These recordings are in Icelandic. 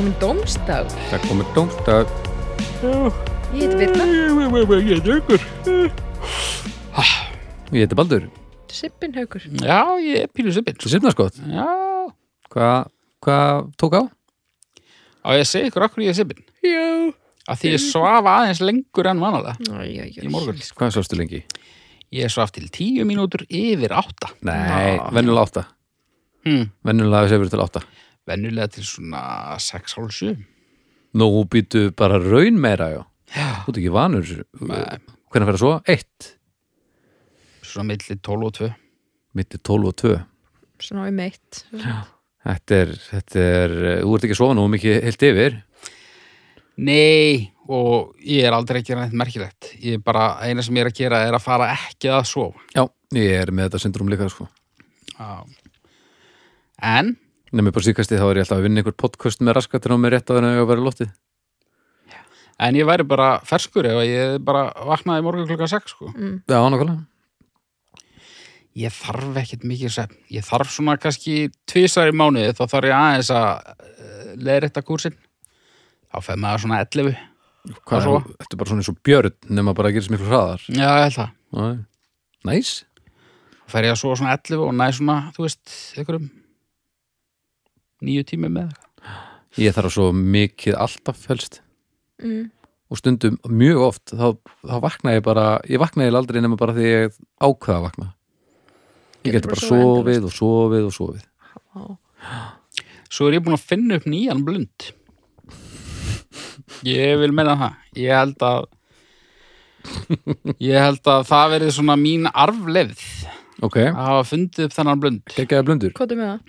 Það er komin dómstag. Það komið dómstag. Ég heiti Birna. Ég er ykkur. Ég heiti Baldur. Sippin haukur. Já, ég er pínu sippin. Þú sifna skott. Já, Hvað hva tók á? á ég segja ykkur okkur ég er sippin. Já. Að því ég svaf aðeins lengur en vanalega. Í morgun. Hvað sástu lengi? Ég svaf til tíu mínútur yfir átta. Nei, vennulega átta. Hmm. Vennulega sefur til átta. Venjulega til svona 6.30. Nú býtu bara raun meira, já. Þú ert ekki vanur. Nei. Hvernig fer það svo? Eitt. Svona milli 12 og 2. Mitti 12 og 2. Svona um eitt. Þetta er, þetta er, þú ert ekki að sofa nú mikið heilt yfir. Nei, og ég er aldrei gera neitt merkilegt. Ég er bara, eina sem ég er að gera er að fara ekki að sofa. Já, ég er með þetta syndrom líka, sko. Já. En, Nefnir bara síkasti þá er ég alltaf að vinna einhver podcast með raskatir og með rétt að vera að vera loftið. en ég væri bara ferskur ef ég bara vaknaði morgun klukkan 6, sko. Mm. Já, nákvæmlega. Ég þarf ekkert mikið svefn. Ég þarf svona kannski tvisar í mánuði, þá þarf ég aðeins að leiðrétta kúrsinn. Þá fer maður svona 11. Hvað svo? þetta er bara svona eins og björn nema bara að gera sem miklu hraðar. Já, ég held það. Næs. Þá fer ég að sofa svona 11 og næ svona, þú veist, einhverjum nýju tími með það. Ég þarf svo mikið alltaf helst Mm. og stundum mjög oft þá, þá vakna ég bara, ég vakna ég aldrei nema bara því ég ákveða að vakna. Ég Getur bara sofið og sofið og sofið. Já. Svo er ég búin að finna upp nýjan blund. Ég vil meina það. Ég held að ég held að það verið svona mín arfleifð Ok, að hafa fundið upp þennan blund. geggjaði blundur. Hvað er með það?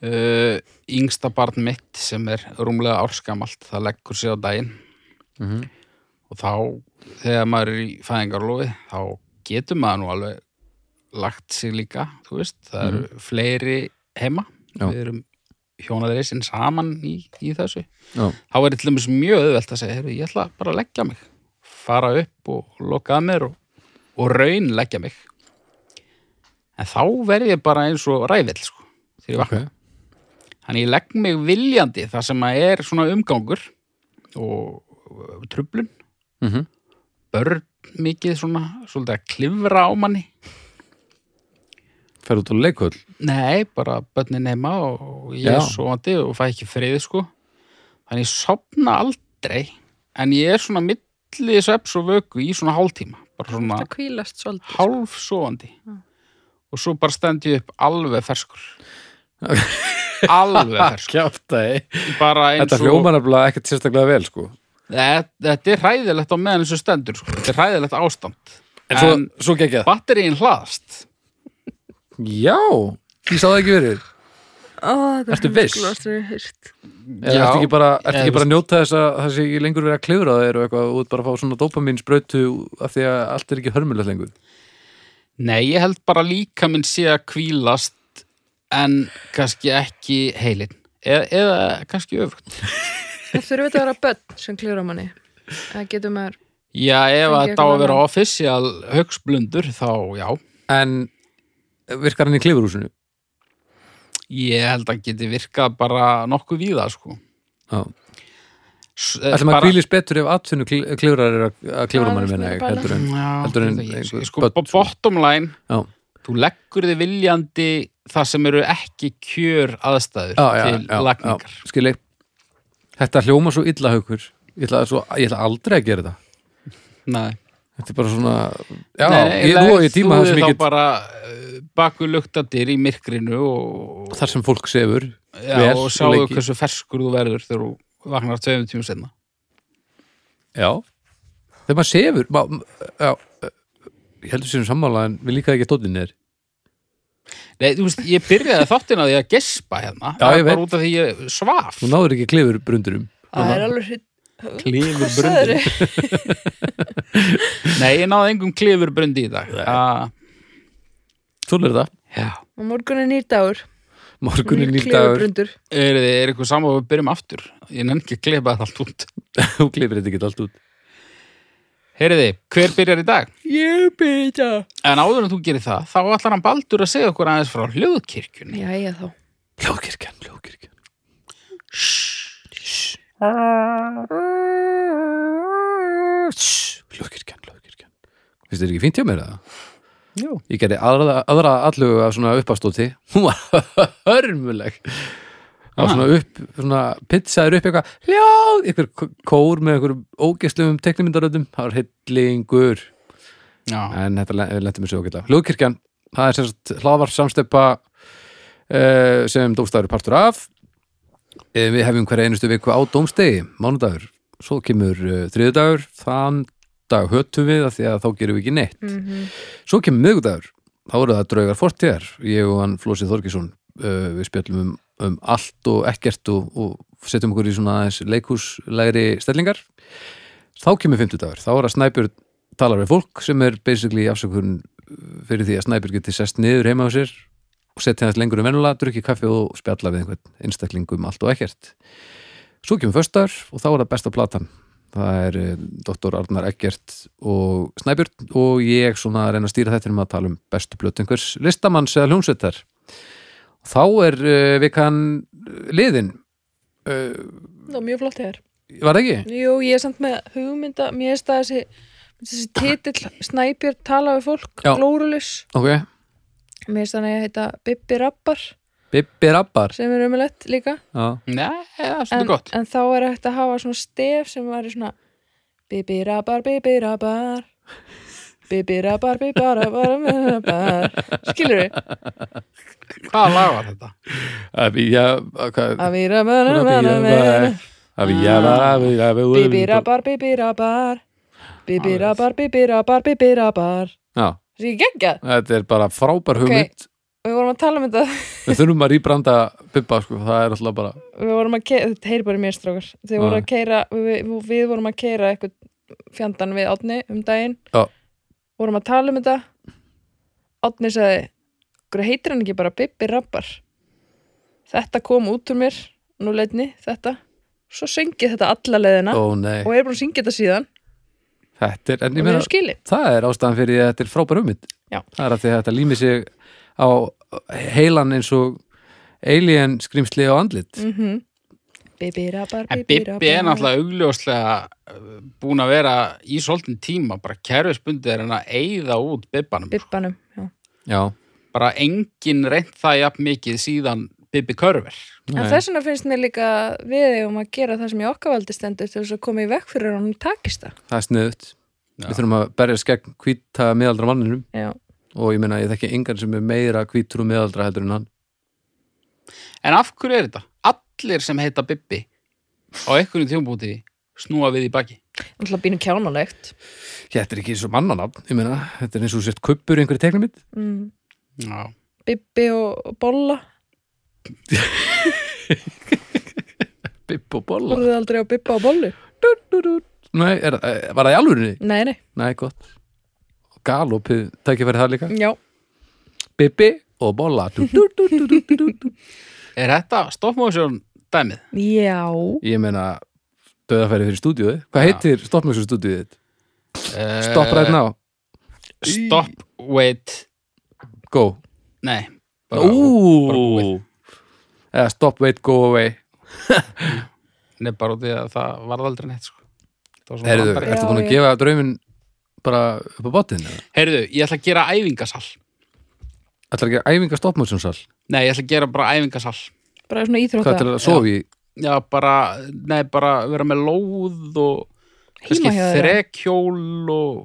Uh, yngsta barn mitt sem er rúmlega árskamalt, það leggur sig á daginn. Mm og þá þegar maður er í fæðingarlofi þá getur maður nú alveg lagt sig líka, þú veist. Það eru fleiri heima. Já. við erum hjónaðreisinn saman í, í þessu. Já, þá er dæmis mjög auðvelt að segja ég ætla bara að leggja mig. Fara upp og loka að mér og, og raun leggja mig. En þá verð ég bara eins og rævill sko, þegar ég vakna þannig ég legg mig viljandi það sem að er svona umgangur og truflun. Mm börn mikið svona svolítið að klifra á manni. Fer út á leikhöll. nei, bara börnin heima og ég Já. er sofandi og fæ ekki frið sko. Þannig ég sopna aldrei en ég er svona milli sveps og vöku í svona hálftíma. Bara svona svolítið. hálf sofandi. Og svo bara stend ég upp alveg ferskur alveg Þetta nefnilega ekkert sérstaklega vel, sko. þetta, þetta er hræðilegt á meðan eins og stendur sko. þetta er hræðilegt ástand En svo, En- svo geggjað. batterín hlaðast Já, ég sá það ekki verið. Ó, það Ertu viss? heyrt. Eða Já. ertu ekki bara, ertu Eða, ekki bara að njóta þess að það sé ekki lengur verið að klifra þér og eitthvað út bara að fá svona dopamin sprautu af því að allt er ekki hörmulegt lengur. Nei, ég held bara líka minn sé að kvílast en kannski ekki heilin eða, eða kannski öfugt Það þurfi þetta að vera börn sem klifur á manni. Það getur maður... Já, ef Fengi þetta á að vera official högsblundur þá já, En virkar hann í klifurhúsinu? ég held að geti virkað bara nokkuð víða sko Já. S- eh, Ætlum að bara- kvílis betur ef atvinnu klifrar er að, klifra Já, manni það minna er heldur en Já, heldur en þetta ég- einhver sko, bo- bottom line Já. þú leggur þið viljandi það sem eru ekki kjör aðstæður Já, já, til lagningar. Skilji Þetta hljóma svo illa haukur. Ég ætla, svo, ég ætla aldrei að gera þetta Nei. Þetta er bara svona Já, Nei, ég, á ég tíma þú sem þá get bara uh, baku luktadir í myrkrinu og, þar sem fólk sefur já, vel og lengi. hversu ferskur þú verður þegar þú vaknar tveim tímum senna Já. Þegar maður sefur má, já, ég heldur um sammála en við líka ekki stóðin er Nei, þú veist, ég byrjaði þáttina á því að gespa hérna Já, ég er bara veit. út af því ég svaf Þú náður ekki klifur brundurum Það er alveg hritt. Klifur sagðirðu? Nei, ég náði engum klifur brundi í dag Ah, Svona er það Já Og morgun er nýr dagur. Morgun er Nýr dagur klifurbrundur. Er þið er eitthvað saman og við byrjum aftur Ég nenni ekki að klipa þetta allt út Þú klifur þetta ekki allt út Heyriði, hver byrjar í dag? Ég byrja. En áður en þú gerir það, þá ætlar hann Baldur að segja okkur aðeins frá hljóðkirkjunni. Jæja þá. Hljóðkirkjan, hljóðkirkjan. Hljóðkirkjan, hljóðkirkjan. Finnst þér ekki fínt hjá mér eða? Jú. ég gerði aðra, aðra allugu af svona uppastóti hún var hörmuleg. Það var svona upp, svona pizzaður upp eitthvað, hljóð, eitthvað kór með eitthvað ógeslum teknimyndaröðum það var hillingur Já. en þetta lendi mér svo okkur hljóðkirkjan, það er sem sagt hlaðvar samstepa uh, sem dómstæður er partur af. Uh, við hefum hverja einustu viku á dómstegi mánudagur, svo kemur uh, þriðudagur, þann dag höttum við af því að þá gerum við ekki neitt. Mhm. Svo kemur miðgudagur, þá eru það draugar fortíðar, ég og hann Flósið Þorgesson uh, við spjöllum um, um allt og ekkert og, og setjum okkur í svona aðeins leikhúslegri stellingar. Þá kemur fimmtudagur, þá er að Snæbjörn talar við fólk sem er basically afsökun fyrir því að Snæbjörn geti sest niður heima á sér og setja hans lengur um vennulega, drukki kaffi og spjalla við einhvern einstakling um allt og ekkert Svo kemur föstudagur og þá er það besta platan það er eh, Dr. Arnar Eggert og Snæbjörn og ég svona reyna að stýra þetta um að tala um bestu blötu einhvers listamanns eða hljómsveitar þá er uh, vikan liðin uh, var mjög flott hér. var það ekki? Jú, ég er samt með hugmynda, mér er það þessi, þessi titill Snæbjörn tala við fólk, Já. glórulus. Ok, Mér er þannig að heita Bibbi Rappar Bibbi Rabbar sem er umulett líka. Nei, er En, en þá er hægt að hafa svona stef sem væri svona Bibbi Rappar, Bibbi Rappar. Bibbi Rappar, Bibbi Rappar, Bibbi Rappar. Skilur við? Hvaða lag var þetta? Abíja hvað- Avi Rappar, Rappar, Abíja Bibbi Rappar, Bibbi Rappar. Bibbi Rappar, Bibbi Rappar, Bibbi Rappar. Já, Það er ekki geggjað. þetta er bara frábær Ok. hugmynd Við vorum að tala um þetta Við þurfum að rýbranda Bibba sko, það er alltaf bara við vorum að keira, þetta heyri bara mér strákar þið voru Já. að keira, við, við, vorum að keira eitthvað fjandan við Átni um daginn Já. vorum að tala um þetta Átni sagði heitir hann ekki bara Bibbi Rappar þetta kom út úr mér nú leitni þetta svo syngið þetta alla leðina nei, og er búin að syngja þetta síðan þetta er en og ég meina það er ástæðan fyrir því að þetta er frábær hugmynd Já. það er að því að þetta lími sig á heilan eins og alien skrimsli á andlit mm -hmm. Bibbi Rappar, En Bibbi Bibbi er náttúrulega augljóslega uh, búin að vera í svolítinn tíma, bara kerfisbundið er hann að eyða út Bibbanum. Bibbanum já. já, Bara engin reynt það jafn mikið síðan Bibbi Körver. en þess vegna finnst mér líka við um að gera það sem ég okkar valdi stendur til þess að koma í vekk fyrir hann takist það það er sniðut Já. Við þurfum að berjast gegn hvíta miðaldra manninum já og ég meina ég þekki engan sem er meira hvítur og miðaldra heldur en hann En af hverju er þetta? Allir sem heita Bibbi á einhverjum þjómbúti snúa við í baki. Alltaf bínu kjánalegt. þetta er ekki eins og mannanafn, ég meina þetta er eins og sért kuppur í einhverju teiknumit Mm. Já. Bibbi og Bolla. Bibb og bolla Voruð þið aldrei á Bibba og Bollu? Nei, er, er, var það í alvörinni? Nei, nei. Nei, gott Galopið, tækifæri það líka Já. Bibbi og bolla du, du, du, du, du, du, du. Er þetta stop motion dæmið? Já. Ég meina döðafæri fyrir stúdíuði Hvað Já. heitir stoppmjöksu stúdíuði þitt? Uh, Stopp right now, Stop, wait, go nei. bara- bara búið. Ú Eða stop, wait, go away Nei, bara út í að það varð aldrei neitt, sko. Það Herðu, ertu búin að gefa drauminn bara upp á botinn? Heyrðu, ég ætla að gera æfingasal. Ætlar ekki að æfinga stoppmjöksunsal? Nei, ég ætla að gera bara æfingasal. Bara svona Hvað íþrótta. til að sofa í? Já, bara, nei, bara vera með lóð og kannski Heima hjá þér. þrekhjól og,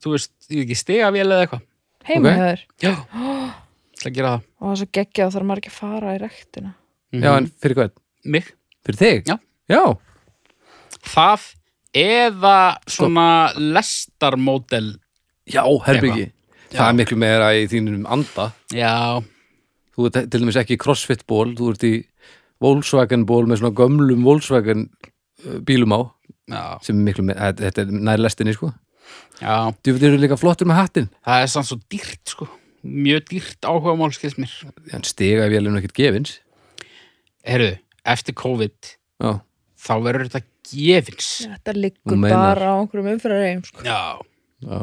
þú veist, ég veit ekki stegavél eða eitthvað. Heima Ok. hjá þér. Já. Ég ætla að gera það. Og það er svo geggjað og þarf maður ekki að fara í rektina. Já, en fyrir hvað? Mig. Fyrir þig? Já. Já, Það eða svona lestarmódel. Já herbyggi Það er miklu meira í þínum anda. Já, Þú ert til dæmis ekki í crossfit ból Þú ert í Volkswagen ból með svona gömlum Volkswagen uh, bílum á já, sem er miklu meira, þetta- er nær lestinni sko. Já. Þú eru líka flottur með hattinn. Það er samt svo dýrt, sko. Mjög dýrt áhuga mál, skils mér. En stiga í vélinu ekkert gefins. Heyrðu, eftir COVID, Já, þá verður þetta gefins. Þetta liggur bara á einhverjum umfyrir sko. Já. já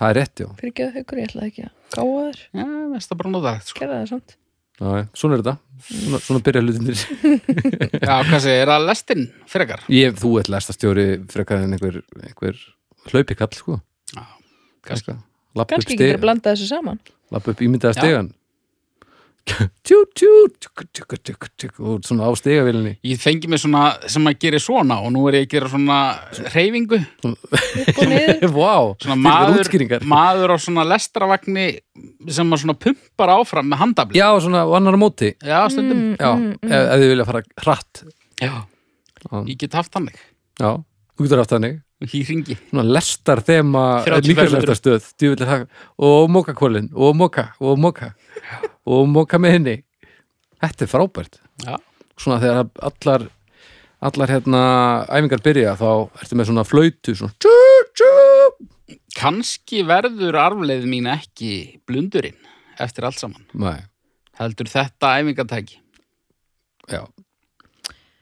Það er rétt, já Fyrir ekki að haukur, ég ætlaði ekki að gáða þér. Já, mest að bara nota þetta, sko. Gerða það samt. já, svona er þetta svona, svona byrja hlutinir Já, hvað segir, er það lestin frekar? ég, þú ert lestastjóri frekar en einhver, einhver hlaupikall sko Já, kannski. lappa upp kannski getur að stegan blanda þessu saman lappa upp ímyndaða Já. stegan og svona á stegavílinni Ég fengi mig svona sem að gera svona og nú er ég að gera svona reyfingu Vá, svona maður, útskýringar. maður á svona lestravagni sem að svona pumpar áfram með handafli. Já, svona annar á móti. Já, stundum. Já, ef, ef þið vilja fara hratt. Já, ég get haft þannig. Já þú getur haft þannig í ringi lestar þema 35 líkaslæftastöð og mókakólin og móka og móka og móka með henni. Þetta er frábært. Já, Svona þegar allar allar hérna æfingar byrja þá ertu með svona flautu svona tjú, tjú. kannski verður arfleið mín ekki blundurinn eftir allt saman. Nei, heldur þetta æfingatæki. Já.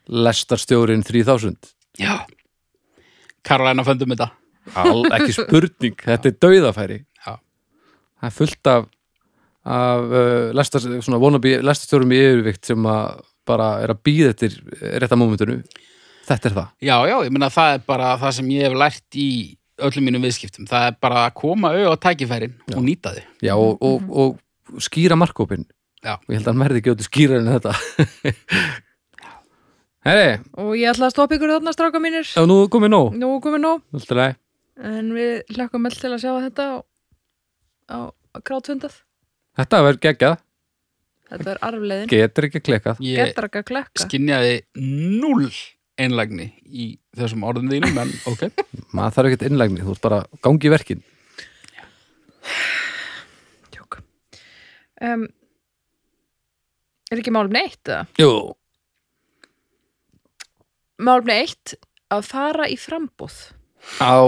Lestarstjórin 3000 Já Karolina föndum þetta. All, ekki spurning, þetta er dauðafæri. Já. það er fullt af af uh, lestar, svona vonabi lestarstjórum í yfirvikt sem að bara er að býða eftir rétta mómentinu. Þetta er það. Já, já, ég meina það er bara það sem ég hef lært í öllum mínum viðskiptum. Það er bara að koma auð á tækifærin og nýta þau Já, og, og, og skýra markkópin Já. og ég held að hann verði ekki áttu skýra en þetta Hei, og ég ætla að stoppa ykkur þarna stráka mínir. Já nú komið nóg. Nú komið nóg. En við hlökkum öll til að sjá þetta á, á, á krátfundað Þetta verður geggjað, þetta er arfleiðin. Getur ekki klikkað. Ég getur ekki að klekka. skinjaði null einlægni í þessum orðum þínum en ok, maður þarf ekkert innlægni, þú ert bara gangi í verkin. Tjók. um, er ekki málumni eitt eða? Jú, málumni eitt að fara í frambúð á.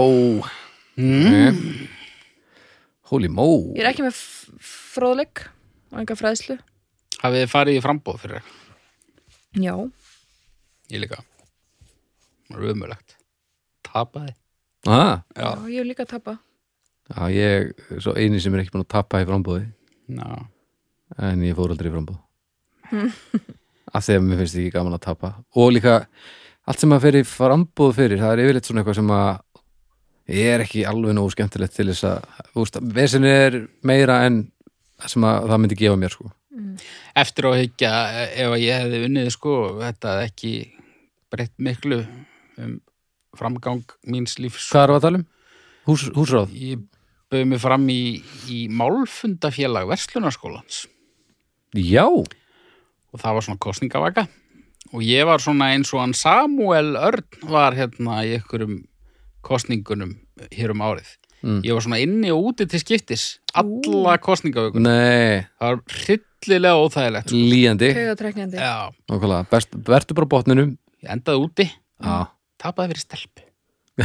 Mm. Holy mó ég er ekki með f- fróðleik og enga fræðslu. Hafið þið farið í frambóð fyrir já, ég líka. Römmulegt Tapaði. Ah, já. Já, ég líka að tapa Já, ég er svo eini sem er ekki búin að tappa í frambúði já, en ég fór aldrei í frambúð af því að mér finnst ekki gaman að tappa og líka allt sem að í frambúð fyrir, það er yfirleitt svona eitthvað sem að er ekki alveg nógu skemmtilegt til þess að, vesin er meira en það sem að það myndi gefa mér sko. eftir á að hyggja ef að ég hefði unnið sko þetta hefði ekki breytt miklu um framgang míns lífs Hvað er að tala um? Hús, húsráð? ég bauði mig fram í, í málfundafélag Verslunarskólans Já, og það var svona kostningavaka og ég var svona eins og hann Samuel Örn var hérna í einhverjum kostningunum hér um árið. Mm. ég var svona inni og úti til skiptis alla kostningavökun nei, það var hryllilega óþægilegt sko. líjandi. Haugatreknjandi. já, Nákvæmlega, best, verður bara á botninum. Ég endaði úti. Já, tapaði fyrir stelpu.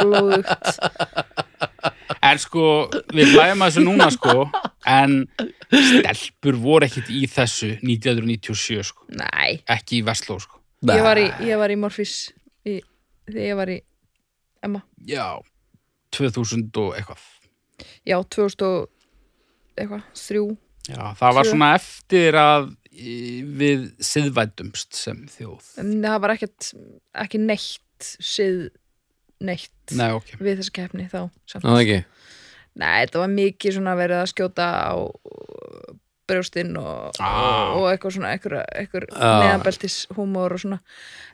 Blóðugt. En sko, við hlæðum að þessu núna sko en stelpur voru ekkit í þessu 1997 sko, Nei, ekki í Vestló sko ég var í, ég var í Morfís í, þegar ég var í Emma. já, 2000 og eitthvað Já, 2000 og eitthvað, þrjú. Já, það var Tvö. svona eftir að í, við siðvætumst sem þjóð. En það var ekkert, ekki neitt sið neitt Nei, ok. við þessa keppni þá. samt. það ekki Nei, þetta var mikið svona verið að skjóta á brjóstinn og, Ah. og, og eitthvað svona, eitthvað, eitthvað Ah. neðanbeltis húmor og svona.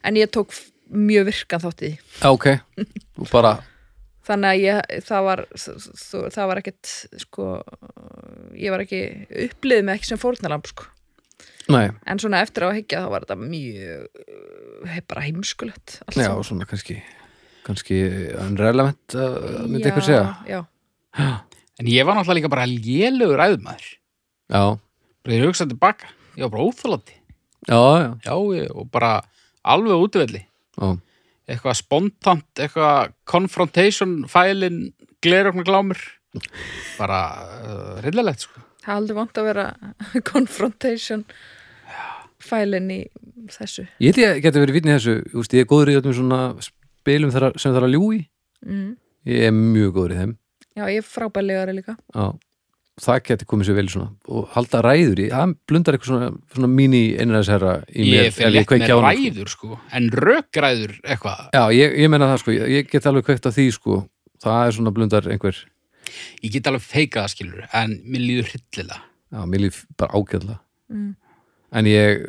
En ég tók mjög virkan þátt í. Já, ok, bara Þannig að ég, það var, það, var ekkert, sko, ég var ekki, upplið með ekki sem fórnalamb, sko. Nei, En svona eftir á að higgja þá var þetta mjög, bara heimskulegt. allt já, svona kannski kannski unrelevant uh, myndi Já, eitthvað segja Já, En ég var náttúrulega líka bara lélugur æðumæður. Já, Bara ég hugsaði tilbaka. Ég var bara óþálandi. já, já, Já, ég, og bara alveg útvelli. já. Eitthvað spontant, eitthvað confrontation, fælin, glerokna glámur. Bara uh, rillilegt, sko. það er aldrei vant að vera confrontation fælinn í þessu. Ég held ég geti verið vitni í þessu, þú veist, ég er góður í öllum svona spilum þar, sem þarf að ljú í Mm. Ég er mjög góður í þeim Já, ég er frábærlegari líka. Já, það geti komið sér vel svona og halda ræður í, það blundar eitthvað svona, svona mini einræðisherra í mér Ég fyrir kveiki með sko. ræður sko En rökræður eitthvað Já, ég, ég meina það sko, ég, ég get alveg kveikt á því sko, það er svona blundar einhver Ég get alveg feikað það skilur En mér líður hryllilega Já, mér líf bara ágæðlega Mm. en ég,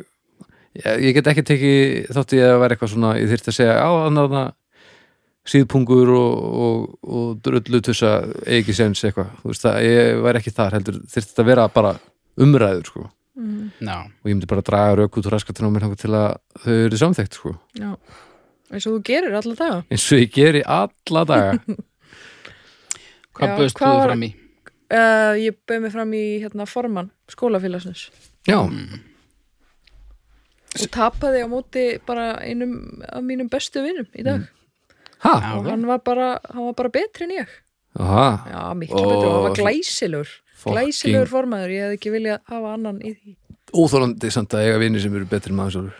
ég ég get ekki tekið þótt ég að vera eitthvað svona ég þyrfti að segja, á, þannig að síðpungur og, og, og drullu tussa ekki sens eitthvað, þú veist það, ég væri ekki þar heldur, þyrfti þetta að vera bara umræður sko, Mm. Já, og ég myndi bara draga rauk út úr raskatinn á mér til að þau eru samþekkt sko, Já, eins og þú gerir alla daga. Eins og ég geri alla daga. Hvað Já, bauðst hvað þú fram í? uh, Ég bauð mig fram í hérna, formann skólafélagsins. Já, og tapaði á móti bara einum af mínum bestu vinnum í dag ha, Já, og ok. hann var, bara, hann var bara betri en ég. Aha. Já, miklu Ó, betri og hann var glæsilegur. fucking- glæsilegur formaður, ég hefði ekki viljað hafa annan í því. Óþólandi samt að eiga vini sem eru betri maður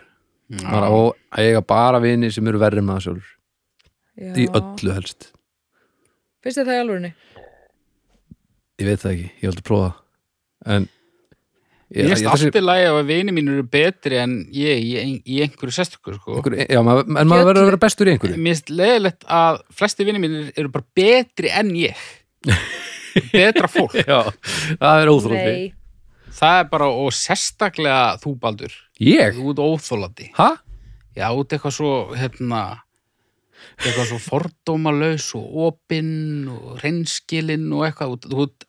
að eiga bara vini sem eru verri maður í öllu helst. Finnst þér það í alvörinni? ég veit það ekki, ég hef aldrei prófa en Ég finnst allt í lagi að vini mín eru betri en ég í, ein- í einhverju sérstökur sko. já, maður, en maður verður að vera bestur í einhverju. Mér finnst leiðilegt að flesti vini mín eru bara betri en ég. Betra fólk. Já, það er óþólandi Það er bara, og sérstaklega þú Baldur. Ég? Þú ert óþólandi ha? Já, þú ert eitthvað svo, hérna eitthvað svo fordómalaus og opinn og reynskilinn og eitthvað. Þú, þú,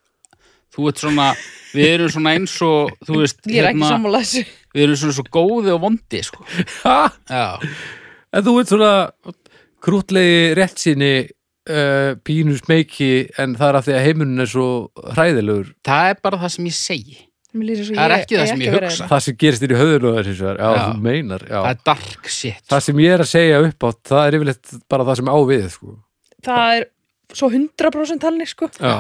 þú ert svona við erum svona eins og þú veist, hérna, ég er ekki sammála þessu við erum svona svo góði og vondi sko. ha? Já, en þú ert svona krútlegi réttsýni uh, pínu smeyki en það er af því að heimurinn er svo hræðilegur það er bara það sem ég segi Það er ég- ekki það eigi sem ég að vera hugsa. hérna. það sem gerist þér í já. það er dark shit það sem ég er að segja upp átt það er yfirleitt bara það sem á við sko. Það er svo 100% talning sko já,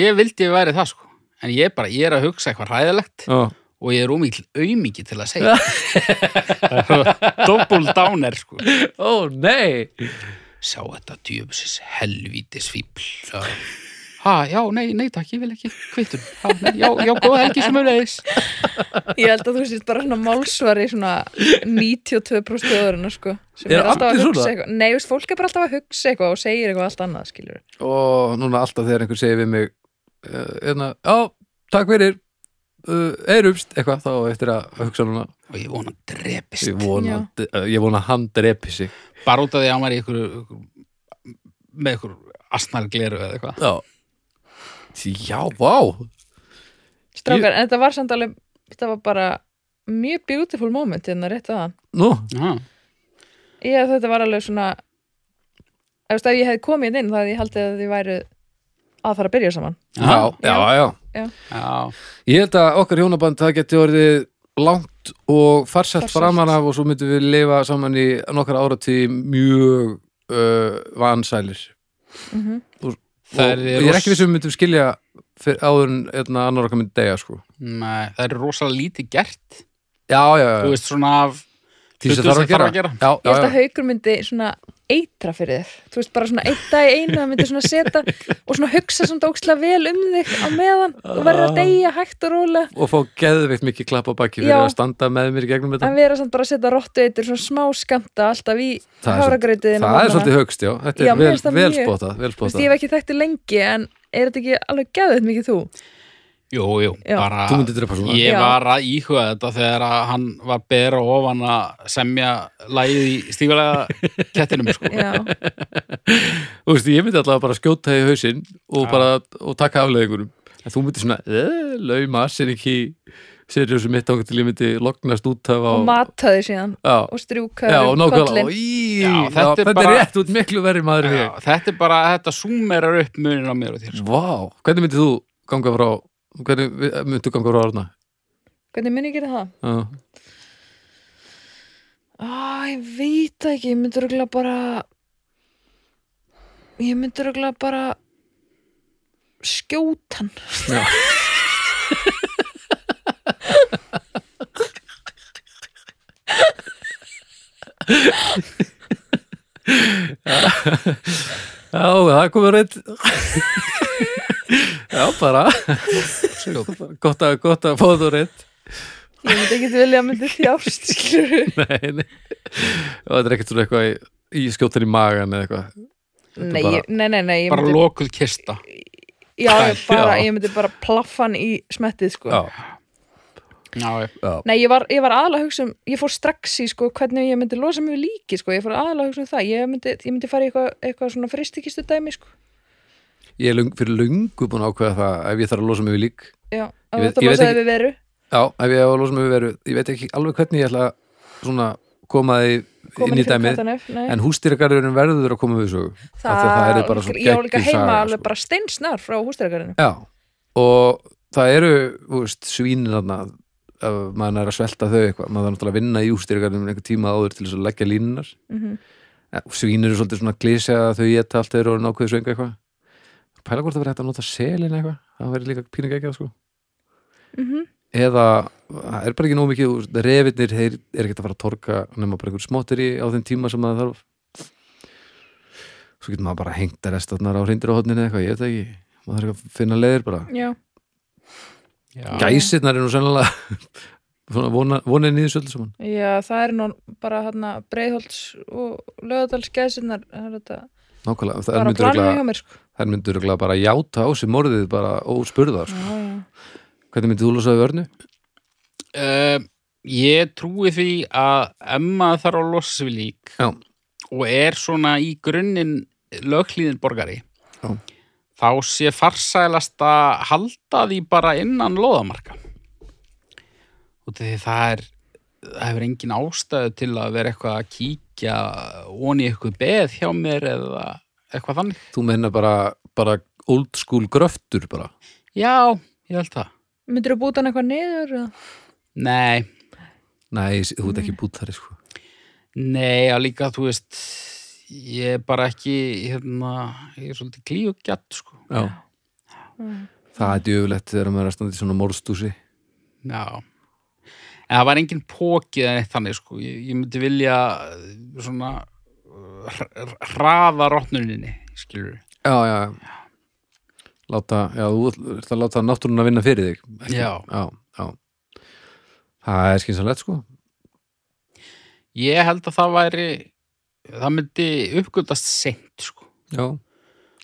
ég vildi ég væri það sko en ég, bara, ég er að hugsa eitthvað hræðilegt já, og ég er ómikil aumingi til að segja. Double downer sko. Ó nei. Sjá þetta djöfusins helvítis fíbl ha, já, nei, nei takk, ég vil ekki. Kvittur, ha, nei, já, já, góða helgi sem auðvitaðis Ég held að þú sést bara svona málsvari svona 92% öðurinn sko sem Er er, alltaf að allir hugsa svona? eitthvað. Nei, veist, fólk er bara alltaf að hugsa eitthvað og segir eitthvað allt annað skilur og núna alltaf þegar einhver segir við mig uh, hérna, já, takk fyrir uh, eirumst, eitthvað þá eftir að hugsa núna. Og ég vona hann drepist. Ég vona, uh, ég vona að hann drepi sig. Bara út af því að hann var í ykkur, ykkur með ykkur asnar gleru eða eitthvað. Já. Já, vá. Strákar, en þetta var samt alveg þetta var bara mjög beautiful moment hérna rétt að hann nú, já, Ég þetta var alveg svona ef, ég hefði komið inn þá hefði ég haldið að þið væru að fara að byrja saman. Já, já, já, já, ég held að okkar hjónaband það geti orðið langt og farsælt Farsælt. framan af og svo myndum við lifa saman í nokkar áratí mjög uh, vansælir. Mm og, Það og er ég er ekki vissum við myndum skilja fyrir áður en hérna, annar okkar myndi degja sko. nei, það er rosalega lítið gert. Já, já, já, þú veist svona af Því sem hlutum þarf að gera, gera. Já, Ég já, held að já. haukur myndi svona eitra fyrir þér. Þú veist bara svona einn dag í einu það myndi svona setja og svona hugsa svona ókslega vel um þig á meðan og verður að deyja hægt og rólega. Og fá geðveikt mikið klapp á baki fyrir Já. að standa með mér gegnum þetta. En vera samt bara að setja rottu eitur svona smá skamta alltaf í Það er háragreitiðin það er svolítið högst, já, þetta Já, er mér vel, finnst það vel mjög- spotað vel veist, spotað ég hef ekki þekkti lengi en er þetta ekki alveg geðið mikið þú? Jú, jú, Já. bara ég var að íhuga þetta þegar að hann var bera ofan að semja lægið í stífulega kettinum sko. Já, þú veist, ég myndi alltaf bara skjóta í hausinn og bara, og taka afleðingunum en þú myndir svona, eh, lauma sér ekki þessu mitt ángur til ég myndi lognast út af á og mataði síðan já, og strjúkaði og um nákvæmlega. kollin Já, þetta er þetta er bara- rétt út miklu verri maður Já, þetta er bara, þetta súmerar upp munin á mér og þér sko. Vá, hvernig myndir þú ganga frá hvernig myndir þú ganga frá orðna Hvernig minni gera það? já, Á, ég veit ekki, ég myndi röglega bara ég myndi röglega bara skjóta hann já. Já, það komið reitt Já, bara. Gott að, gott að fá þú rétt. Ég myndi ekki vilja að myndi þjást, skilur Nei, nei. Og þetta er ekkert svona eitthvað í, í skjóttan í magan eða eitthvað. Nei, bara- ég- nei, nei, nei ég bara myndi, lokuð kista. Já, ég, bara, Já. ég myndi bara plaffa hann í smettið, sko. Já, já, já. já, Nei, ég var, ég var aðalega að hugsa um, ég fór strax í sko hvernig ég myndi losa mig við líki sko, ég fór aðalega að hugsa um það, ég myndi, ég myndi fara í eitthvað, eitthvað svona fristikistu dæmi sko. Ég er lung, fyrir lungu búin að ákveða það ef ég þarf að losa mig við lík Já, ég veit losaði við veru. Já, ef ég losa mig við veru Ég veit ekki alveg hvernig ég ætla svona koma því Komin inn í dæmið. En hústýragarðurinn verður að koma við svo það, það er bara svo ég á líka heima alveg sko. bara steinsnar frá hústæragarinu. Já, og það eru þú veist, svínin þarna ef maður er að svelta þau eitthvað maður þarf náttúrulega að vinna í hústýragarðurinn einhver tíma áður til þess að leggja línunar Mm ja, Svín eru svolítið svona glísja þau geta allt þeir og nákvæðu svönga eitthvað Pæla hvort það verið hægt að nota selin eitthvað. Það verið líka pínu ekki sko. -hmm. eða það er bara ekki nóg mikið þú veist, refirnir, þeir er ekki að fara að torka nema bara einhver smottir á þeim tíma sem maður þarf. Svo getur maður bara hengt að restatnar á hreindir á hodninu eitthvað, ég veit það ekki. Maður þarf ekki að finna leiðir bara. Já, já. gæsirnar er nú sennilega svona vona, vonin í þessu öllu saman. Já, það er nú bara hérna breiðholts og lögadalsgæsinnar, það er þetta nákvæmlega, það bara myndur þær myndur bara játa á sig morðið bara óspurða sko. Hvernig myndir þú losaði vörnu? Uh, ég trúi því að Emma þarf að losa sig við lík Já. og er svona í grunninn löghlýðin borgari Já. þá sé farsælast að halda því bara innan loðamarka og því það er það hefur engin ástæðu til að vera eitthvað að kíkja onni eitthvað beð hjá mér eða eitthvað þannig þú menna bara, bara old school gröftur bara já, ég held það Myndir þú búta hann eitthvað niður? eða? nei, nei, þú ert ekki bútt þar sko. Nei, að líka, þú veist, ég er bara ekki, hérna, ég er svolítið klíugjart, sko. Já. Mm. það er djöfulegt þegar maður er að standa í svona morðstúsi Já. En það var engin pókið en eitt þannig, sko. Ég, ég myndi vilja svona hraða rottnuninni, skilur. já, já, já. láta, já, þú ert að láta náttúrun að vinna fyrir þig ekki? Já. já, já. það er skynsalegt sko Ég held að það væri, það myndi uppgöldast seint, sko. já,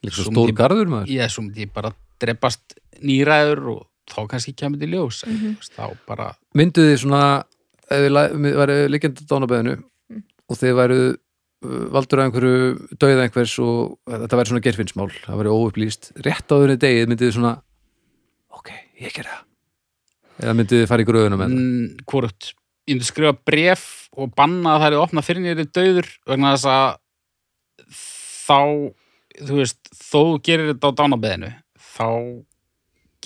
líka Svo stór garður maður Ég, svo myndi ég bara drepast nýræður og þá kannski kemur til ljós. Mm Mhm. Þá bara, mynduð þið svona ef þið væru líkjandi dánabeðinu Mm. og þið væru uh, valdur að einhverju dauða einhvers og þetta væri svona gerfinnsmál, það væri óupplýst. Rétt áður en degið myndið þið svona ok, ég ger það. Eða myndið þið fara í það? Mm, hvort ég myndi skrifa bref og banna að það er opna fyrir nýri döður vegna þess að þá þú veist, þó gerir þetta á dánabeðinu þá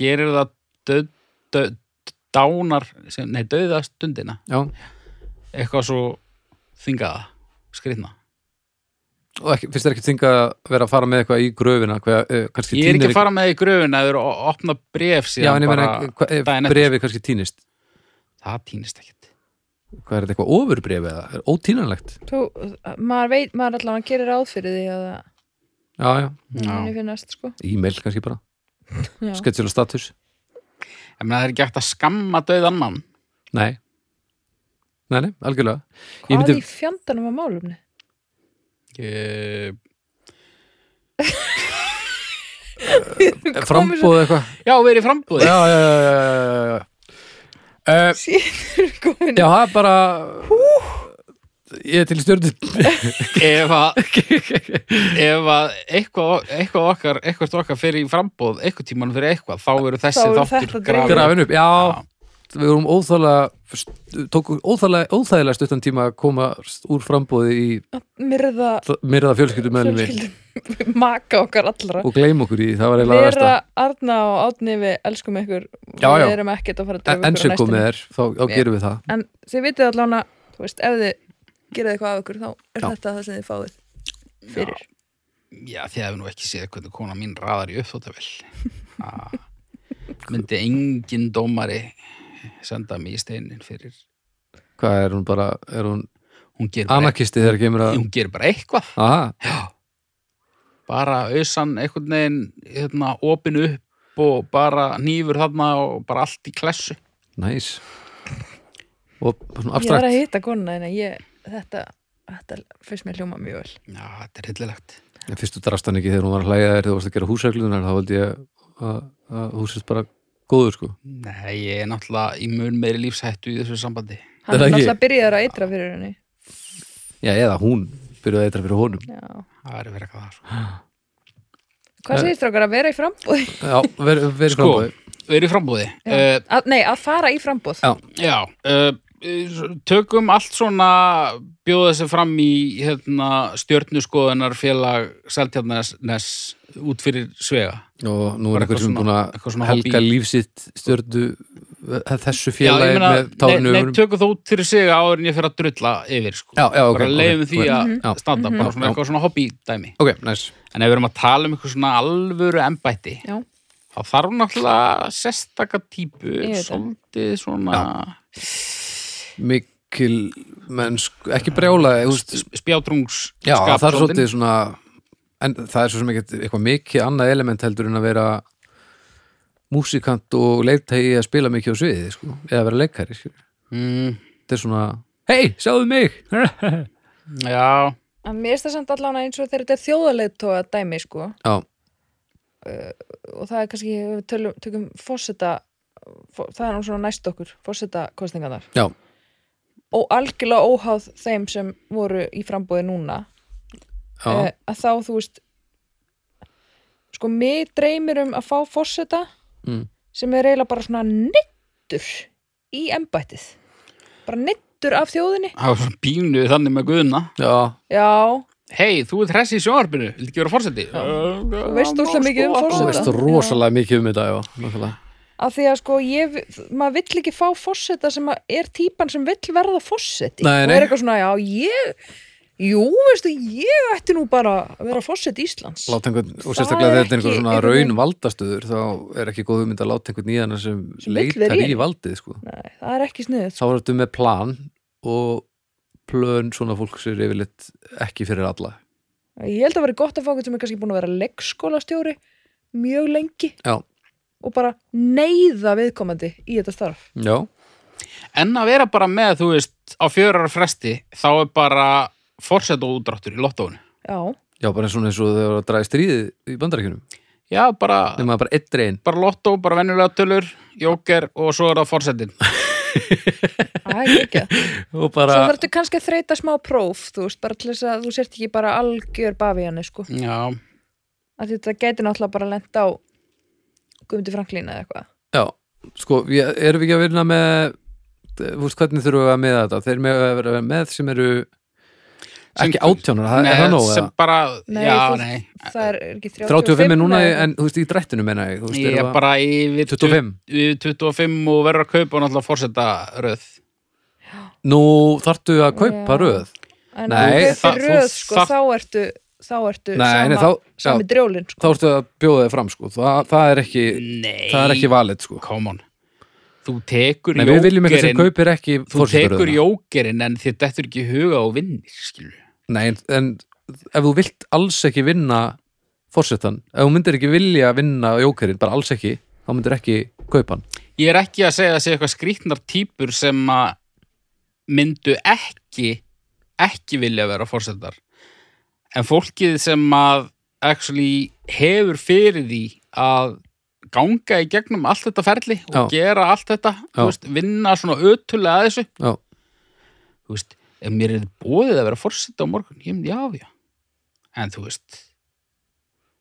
gerir það döð, döð, dánar, nei döða stundina. Já, eitthvað svo þingaða, skrýtna og ekki, finnst þér ekki þinga að vera að fara með eitthvað í gröfina? Hver, eh, kannski ég er ekki að fara með í gröfun að vera að opna bref já, síðan en ég meina, bara, eftir. brefið kannski týnist það týnist ekkert. Hvað er þetta eitthvað ofurbrefið eða, er ótínanlegt? Þú, maður veit, maður allavega gerir ráð fyrir því að það já, já, finnast sko. e-mail kannski bara. Já. sketsjulega status, ég meina það er ekki hægt að skamma döðan mann nei. Nei, nei, algjörlega. Ég Hvað myndi- í fjandanum var málumni? Ég frambóð eitthvað? Já, verið frambúði. já, já, já, já, já, já. Uh, já, það er bara ég er til stjórnum Ef að, ef að eitthvað, eitthvað okkar, eitthvað okkar fyrir í frambúð, eitthvað tíman fyrir eitthvað, þá verður þessi Þá verður þáttur grafin upp, já, við vorum óþægilega tóku óþægilega, óþægilega stuttan tíma að koma úr frambóði í Myrða myrða fjölskyldum meðlum fjölskyldum Maka okkar allra. Og gleym okkur í, það var eiginlega Vera, versta. Arna og Átni við elskum ykkur Já, já. Við erum ekkert að fara að en ykkur sem á komið næstunni. er, þá, þá gerum við það. En þið vitið allavega Þú veist, ef þið gerið eitthvað af ykkur þá er Já. þetta það sem þið fáið fyrir. Já, þið hefur nú ekki séð hvernig kona mín raðar í uppþóttavel. Myndi engin dómari senda mig í steinin fyrir. hvað er hún bara, er hún Hún anakisti þegar kemur að hún gerir bara eitthvað. Bara auðsan einhvern veginn hérna, opinu upp og bara nýfur þarna og bara allt í klessu næs og Ég var að hitta konuna en ég, þetta, þetta finnst mér hljóma mjög vel. Já, þetta er hillilegt En fyrst þú drast hann ekki þegar hún var að hlæja þér þegar þú varst að gera húsreglunar þá valdi ég að, að húsist bara góður sko Nei, ég er náttúrulega í mun meiri lífshættu í þessu sambandi Hann Er náttúrulega byrjaður að eitra fyrir henni. Já, eða hún byrjuði að eitthvað fyrir honum Já. Það er verið eitthvað það sko. Hvað Eh. segir strákar að vera í frambúði? Já, verið ver Sko, við erum í frambúði uh, Að, nei, að fara í frambúð. Já. Já, uh, tökum allt svona bjóða þessi fram í hérna, stjörnuskoðunar félag Seltjarnes út fyrir svega og nú er einhver sem eitthvað búin svona- eitthvað að svona helga hobby. lífsitt stjörnu þessu Já, ég félagi með tárinu nei, tökum það út fyrir sig áður en ég fyrir að drulla yfir sko. Já, já, ok, bara leiðum því ok. að Já. standa bara Já, svona já. eitthvað svona hobby dæmi Ok, næs en ef við erum að tala um eitthvað svona alvöru embætti Já. þá þarf náttúrulega sérstaka típu svolítið svona Mikil mennsk, ekki brjála spjátrungs Já, það er svolítið svona en það er svo sem ekki eitthvað mikið annað element heldur en að vera músikant og leita í að spila mikið á sviði, sko, eða vera leikari sko. mm, þetta er svona, hei, sjáðu mig Já, En mér er það samt allan eins og þegar þetta er þjóðarleitóa dæmi, sko. Já, Og það er kannski, við tölum, tökum fóseta, það er nú svona næst okkur, fóseta kostningarnar. já, Og algjörlega óháð þeim sem voru í frambúði núna. eh, að þá þú veist sko mig dreymir um að fá fórseta Mm. sem er eiginlega bara svona nittur í embættið bara nittur af þjóðinni pínu þannig með guðuna já, já, Hei, þú ert hress í sjónvarpinu, viltu ekki vera fórseti? Þú veist óslega mikið um þú forseta. veist rosalega mikið um þetta, já, nákvæmlega af því að sko ég, maður vill ekki fá fórseta sem að er típan sem vill verða fórseti Nei, og er eitthvað svona, já ég jú, veistu, ég ætti nú bara að vera fórseti Íslands. Láta einhvern, og Það sérstaklega þegar þetta er einhver svona einhvern raun valdastöður þá er ekki góð hugmynd að láta einhvern í hana sem, Sem leitar í valdið, sko. Nei, það er ekki sniðið þá er þetta með plan og plön svona fólks er yfirleitt ekki fyrir alla. Ég held að vera gott að fá eitthvað sem er kannski búin að vera leikskólastjóri mjög lengi. Já, og bara neyða viðkomandi í þetta starf. já, En að vera bara með, þú veist, á fjörar fresti, þá er bara fórseta útráttur í lottóinu. Já, já, bara svona eins og þegar það draði stríðið í bandarækjunum Já, bara, nema bara eitt reyn bara lottó, bara venjulega tölur, jóker og svo er það fórsetin. það er ekki. og Svo bara, þarftu kannski að þreita smá próf, þú veist, bara til þess að þú sért ekki bara algjör bafi hann, sko. Já, Að þetta gæti náttúrulega bara lent á Guðmundi Franklín eða eitthvað. já, sko ég, erum við ekki að vinna með þú veist hvernig þurfum við að með þetta þeir með að vera með sem eru Sem- ekki Nei, er það nóg sem eða? bara, Nei, já, þú- nei. Það er ekki 35, 35 er núna, en þú veist í drættinu menna ég, þú veist, Ég erum er bara yfir 25. Við 25 og verður að kaupa náttúrulega fórseta röð. nú þarftu að kaupa Já. röð En Nei, það- röð, sko, þá ertu, þá ertu Nei, sama, nei, þá- sami já. drjólin, sko. þá ertu að bjóða þig fram sko það, það er ekki, Nei. það er ekki valið sko Come on. Þú tekur Nei, jókerinn, kaupir ekki þú tekur jókerinn en þér dettur ekki í huga og vinnir. Nei, en, ef þú vilt alls ekki vinna fórsetan, ef þú myndir ekki vilja vinna jókerinn, bara alls ekki þá myndir ekki kaupa hann Ég er ekki að segja að segja eitthvað skrýtnar típur sem að myndu ekki ekki vilja vera fórsetar en fólkið sem að actually hefur fyrir því að ganga í gegnum allt þetta ferli og Já. gera allt þetta veist, vinna svona ötulega að þessu. Já, þú veist, ef mér er bóðið að vera fórseta á morgun, ég myndi já, já. En þú veist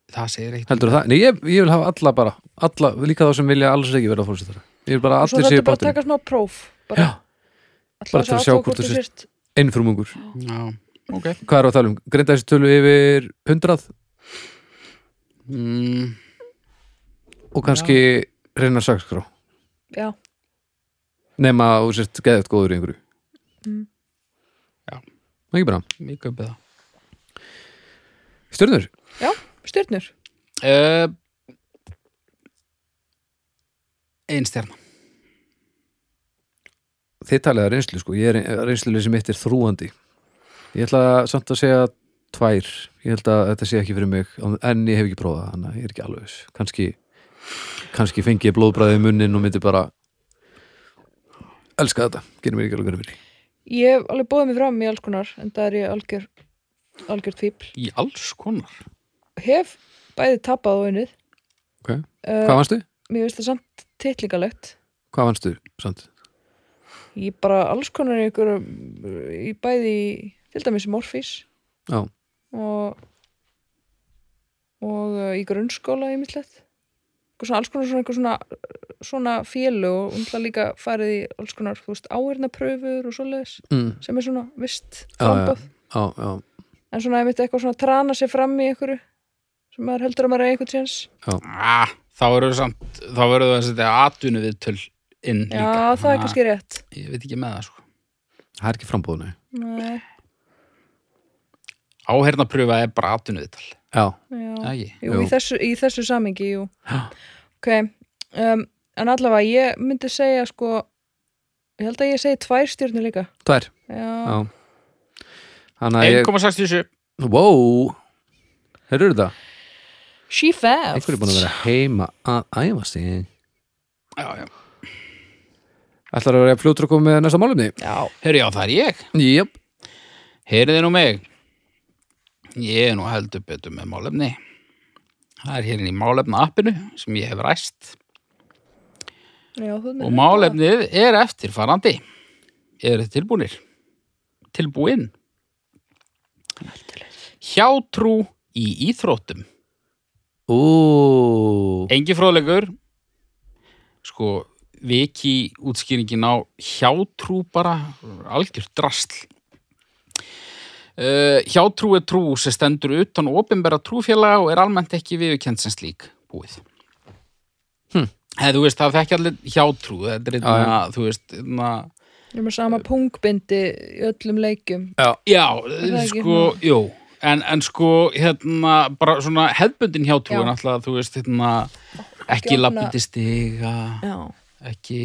það segir eitt. Heldur það? Nei, ég, ég vil hafa alla bara alla, líka þá sem vilja alls ekki vera fórsetar Ég vil bara Og svo allir séu þetta bara að bátum taka smá próf. Já, Bara, bara til að sjá hvort þú sért. einfrumungur. Já, ok. Hvað er að tala um? Greinda þessi tölu yfir 100 mm, og kannski reyna sakskrá. Já, nema að þú sért geðið góður í einhverju. Mm. Já. Ekki bara ég kaupi það. Stjörnur? já, stjörnur. Uh, ein stjarna. Þið talið að reynslu sko, ég er reynsluleysi mitt er þrúandi Ég ætla samt að segja tvær Ég held að þetta sé ekki fyrir mig en ég hef ekki prófað það, þannig að ég er ekki alveg viss. kannski, kannski fengi ég blóðbræði í munnin og myndi bara elska þetta, gerir mér ekki alveg fyrir Ég hef alveg bóðið mig fram í alls konar en það er ég algjör algjör tvípl. Í alls konar. Hef bæði tapað og unnið. okay. Uh, Hvað vannstu? Mér finnst það samt titlingalegt. Hvað vannstu, sant? Ég bara alls konar í ykkur í bæði í, til dæmis Morfís Já, og og uh, í grunnskóla í mittlet svona alls konar svona, svona, svona félu og hún ætla líka farið í alls konar, áhyrnapröfur og svoleiðis, mm. sem er svona vist Já, já. framboð, já, já, en svona einmitt eitthvað svona trana sér fram í einhverju sem maður heldur að maður er eitthvað tjens Ah, þá verður samt, þá verður það að setja atvinnu við töl inn Já, líka. það er að kannski rétt. Ég veit ekki með það, sko. það er ekki frambúðinu Nei, Áhernapröfa er bara atvinnu við töl. Já, já, Ekki? jú, Jú. Í, þessu, í þessu samingi, jú Já. ok, um, en allavega ég myndi segja sko ég held að ég segi tvær stjórnir líka tvær já, Já Þannig að ég, 1,67. wow Heyrðu þetta? she fab Einhver er búin að vera heima að æfa sig Já, já. Ætlar að vera fljótur að koma með næsta málumni? já, Herri, já, það er ég. Jöp, Heyrið nú mig. Ég er nú heldur betur með málefni. Það er hérna í málefna appinu sem ég hef ræst. já Og málefnið er eftirfarandi. Er þið tilbúnir? Tilbúin? Hjátrú í íþróttum. ú Engi fróðlegur. Sko, viki útskýringin á hjátrú bara algjör drastl. Uh, hjátrú er trú sem stendur utan opinbera trúfélaga og er almennt ekki viðurkend sem slík búið. Hm. Eða, þú veist, það þekki allir hjátrú, þetta er Já, já. einna, þú veist, einna, ég er með sama pungbindi í öllum leikjum Já, það ekki sko, jú en, en sko, hérna bara svona hefbundin hjátrú Já. er náttúrulega, þú veist, hérna ekki opna- lappandi stiga já, ekki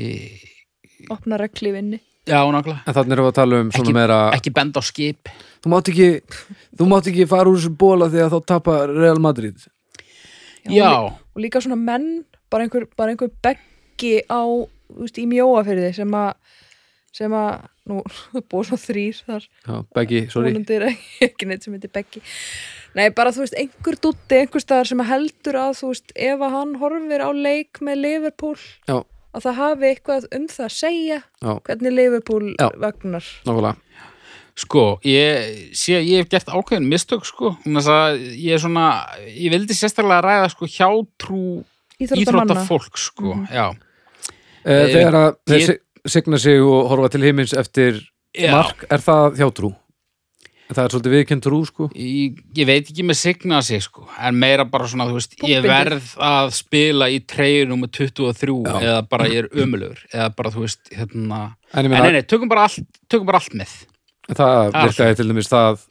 opna regli vinni já, nákvæmlega, En þannig erum við að tala um svona Ekki- meira ekki benda á skip. Þú mátt ekki Þú mátt ekki fara úr þessu bóla því að þá tapa Real Madrid. Já, og líka svona menn bara einhver, bara einhver beggi á þú veist, í mjóafyrði sem að sem að, nú, búið svo þrýr þar, Já, Beggi, sorry. Vonandi er ekki, neitt sem heitir beggi. Nei, bara þú veist, einhver dútti einhver staðar sem að heldur að þú veist, ef að hann horfir á leik með Liverpool Já, að það hafi eitthvað um það að segja já, hvernig Liverpool Já. vagnar. Nákvæmlega. Sko ég sé, ég hef gert ákveðin mistök sko, þannig að ég er svona ég vildi sérstaklega ræða sko hjátrú íþróttamanna. íþróttafólk sko, já. E, Þegar að þeir Ég- sig- signa sig og horfa til himins eftir Já. mark, er það hjátrú? Það er svolítið viðkend trú, sko. Ég, ég veit ekki með signa sig sko, en meira bara svona, þú veist, ég verð að spila í treyjunum með 23 Já. eða bara ég er ömulegur eða bara, þú veist, hérna En en meina, nei, nei, tökum bara allt, tökum bara allt með. Það Það virkaði til dæmis það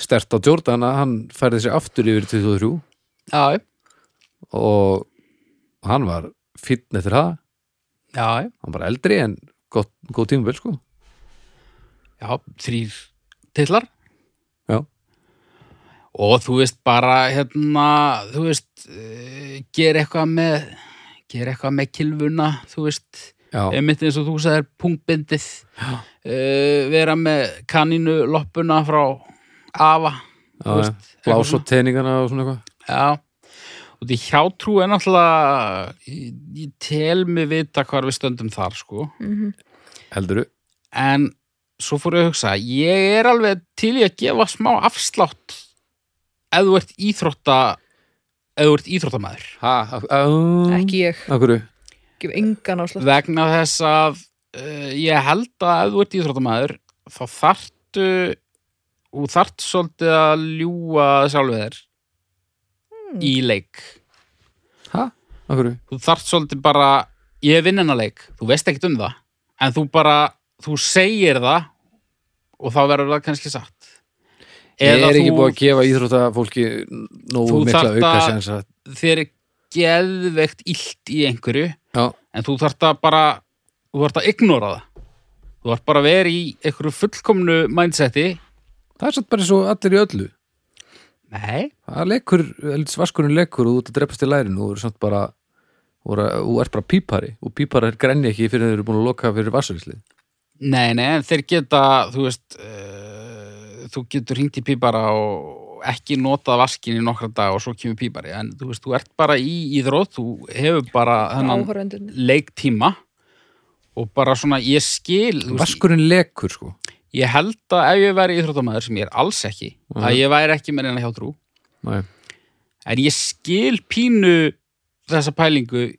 stert á Jordan að hann færði sig aftur yfir 23 já, og hann var fínn eftir það. Já, hann var eldri en gott, góð tímabil, sko. Já þrýr titlar. Já. Og þú veist bara, hérna þú veist, uh, gera eitthvað með gera eitthvað með kilvuna þú veist, einmitt eins og þú sagðir punktbindið. Uh, vera með kanínu loppuna frá afa já, þú veist, já. blás og teningana og svona eitthvað. Já, og því hjátrú er náttúrulega, ég, ég tel mig vita hvar við stöndum þar, sko. mm Helduru? En svo fór ég að hugsa, ég er alveg til í að gefa smá afslátt ef þú ert íþrótta, ef þú ert íþróttamæður. Ha, um, ekki ég, gef engan áslátt Vegna þess að uh, ég held að ef þú ert íþróttamæður, þá þarftu, þú þarft svolítið að ljúga sjálfið þér í leik. ha, akkur þú þarft svolítið bara ég vinn hennar leik, þú veist ekkert um það en þú bara, þú segir það og þá verður það kannski satt Ég er ekki búið að gefa íþróttafólki nógu mikla þarft auka að- sens að þér er geðveikt illt í einhverju Já, en þú þarft að bara þú þarft að ignora það. Þú þarft bara að vera í einhverju fullkomnu mindseti það er satt bara eins og allir í öllu. Nei, Það leikur, vaskurinn leikur og þú ert að dreipast í lærinu og þú eru samt bara og ert bara pípari og píparar grenni ekki fyrir þeir eru búin að loka fyrir vassurislið Nei, nei, en þeir geta, þú veist, uh, þú getur hringt í pípara og ekki notað vaskin í nokkra dag og svo kemur pípari, en þú veist, þú ert bara í íþrótt, þú hefur bara þennan leiktíma og bara svona, ég skil, Vaskurinn lekur sko ég held að ef ég væri íþróttamæður sem ég er alls ekki, Mhm. að ég væri ekki með neina hjá trú, Nei. en ég skil pínu þessa pælingu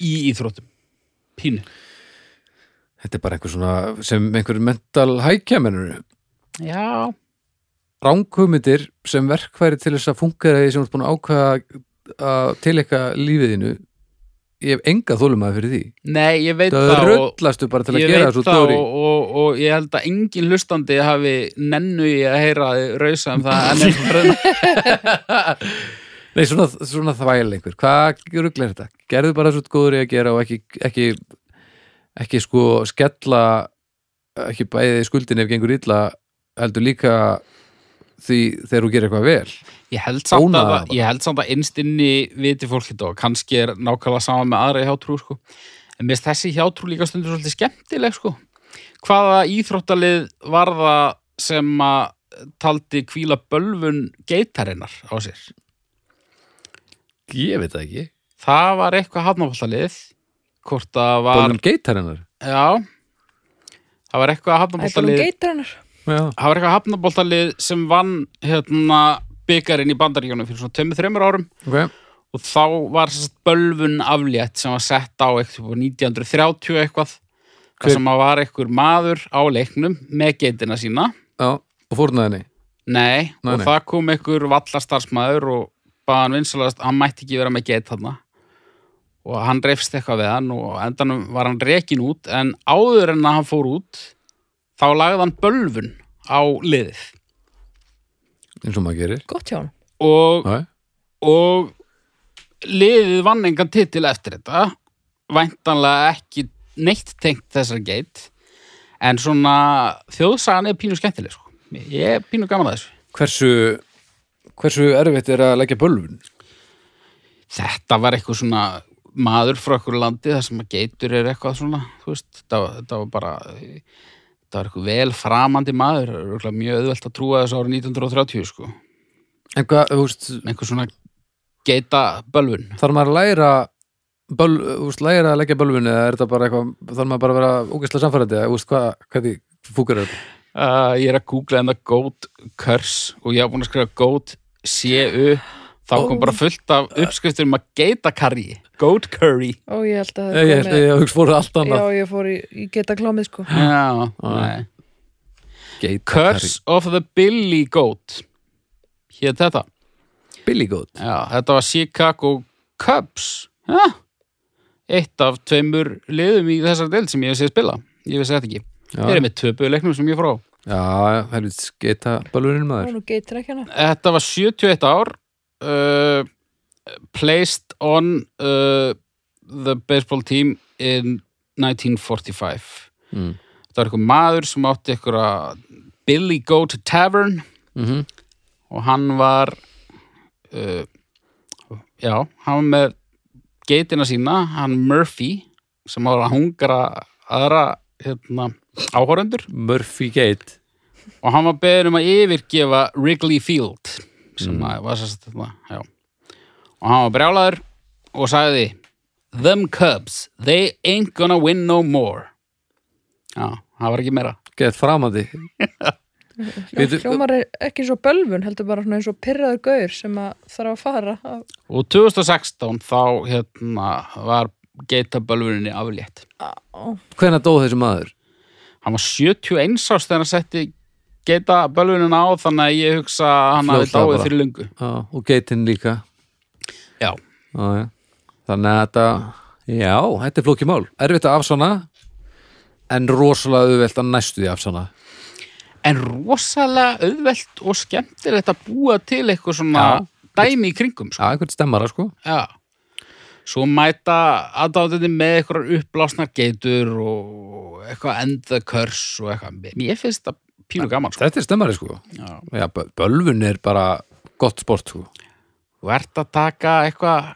í íþróttum, pínu. Þetta er bara einhver svona sem einhver mental hækjamennur Já, ránghumindir sem verkfæri til þess að fungera því sem þú ert búin að ákveða að tilekka lífiðinu ég hef enga þólumæði fyrir því. Nei, ég veit það það rullastu bara til að gera þessu stóri og, og, og ég held að engin hlustandi hafi nennu í að heyra þig rausa um það en ekki bröðna Nei, svona, svona þvæl einhver, hvað ruggla er þetta? Gerðu bara svo góður í að gera og ekki, ekki, ekki sko skella ekki bæði skuldin ef gengur illa heldur líka því þegar þú gerir eitthvað vel ég held samt að, ég held samt að innst inni viti fólk þetta og kannski er nákvæmlega sama með aðra hjátrú sko. en mér finnst þessi hjátrú líka stundur svolítið skemmtileg sko. hvaða íþróttalið var það sem að taldi kvíla bölvun geitarinnar á sér Ég veit það ekki það var eitthvað hafnafóltalið hvort það var Bólum geitarinnar já það var eitthvað er bara um. Já, það var eitthvað hafnaboltalið sem vann hérna byggarinn í bandaríkjónum fyrir svona 2-3 árum. Ok. Og þá var bölvun aflétt sem var sett á eitthvað 1930 eitthvað. Hver- þar sem var eitthvað maður á leiknum með geitina sína. Já, og fórnaðinni nei, Nei, og nei. það kom eitthvað vallastarsmaður og baða hann vinsalast hann mætti ekki vera með geit þarna. Og hann reyfst eitthvað við hann og endanum var hann rekin út en áður en að hann fór út þá lagði hann bölvun á liðið eins og maður gerir Gott hjá hann. og Já, og liðið vann engan titil eftir þetta væntanlega ekki neitt tengt þessar geit en svona þjóðsagan er pínu skemmtileg sko. ég er pínu gaman að þessu hversu hversu erfitt er að leggja bölvun? þetta var eitthvað svona maður frá eitthvað landi þar sem að geitur er eitthvað svona þú veist, þetta, var- þetta var bara þetta var eitthvað vel framandi maður mjög auðvelt að trúa þessu árið 1930 sko. En hvað, þú veist, einhver svona geita bölvun þarf maður að læra böl, veist, læra að leggja bölvun eða er þetta bara eitthvað, þarf maður bara að vera ógæslega samfærandi eða, veist, hvað, hvað því fúkar er? Uh, ég er að googla enda Goat Curse og ég haf búin að skrifa Goat C-U þá kom bara fullt af uppskriftur um að geita curry Goat curry. Ó, ég held að það ég, ég, ég hugst fóru allt Já, annað ég fór í, í geta klámið, sko. Já, nei. Geita Curse of the Billy Goat. Hér þetta. Billy Goat. Já, þetta var Chicago Cubs. Já Eitt af tveimur liðum í þessar deild sem ég hef séð spila. Ég vissi þetta ekki. Já, Þeir eru með töpuðu leiknum sem ég frá já, helvits geita bölvunin Það maður. Nú geitur ekki hana. Þetta var 71 ár. Uh, placed on uh, the baseball team in 1945 mm. Þetta var eitthvað maður sem átti eitthvað Billy Goat Tavern. Mm og hann var uh, já, hann var með geitina sína, hann Murphy sem var að hungra aðra hérna, áhórendur Murphy Gate. Og hann var beður um að yfirgefa Wrigley Field sem Mm. var sérst þetta, já og hann var brjálaður og sagði Them Cubs, they ain't gonna win no more. Já, það var ekki meira. Gett framandi. Veitu- Hljómar er ekki svo bölvun, heldur bara svona eins og pyrraður gaur sem að þarf að fara. af- og 2016 þá hérna var geitabölvuninni aflétt. Á- Hvenær dó þessi maður? hann var 71 ást þegar hann setti geitabölvunina á þannig að ég hugsa að hann hafi dáið fyrir lungu Já, og geitin líka Já, já, já. Þannig að þetta Já, þetta er flókið mál Erfitt að afsana En rosalega auðvelt að næstu því afsana en rosalega auðvelt og skemmtilegt að búa til eitthvað svona dæmi í kringum sko. Já, einhvern stemmara sko Já. Svo mæta aðdáðinni með eitthvað uppblásnar geitur og eitthvað end the curse og eitthvað. Mér finnst það pínu gaman, sko. Þetta er stemmari sko Já. Já, bö- bölvun er bara gott sport sko Þú ert að taka eitthvað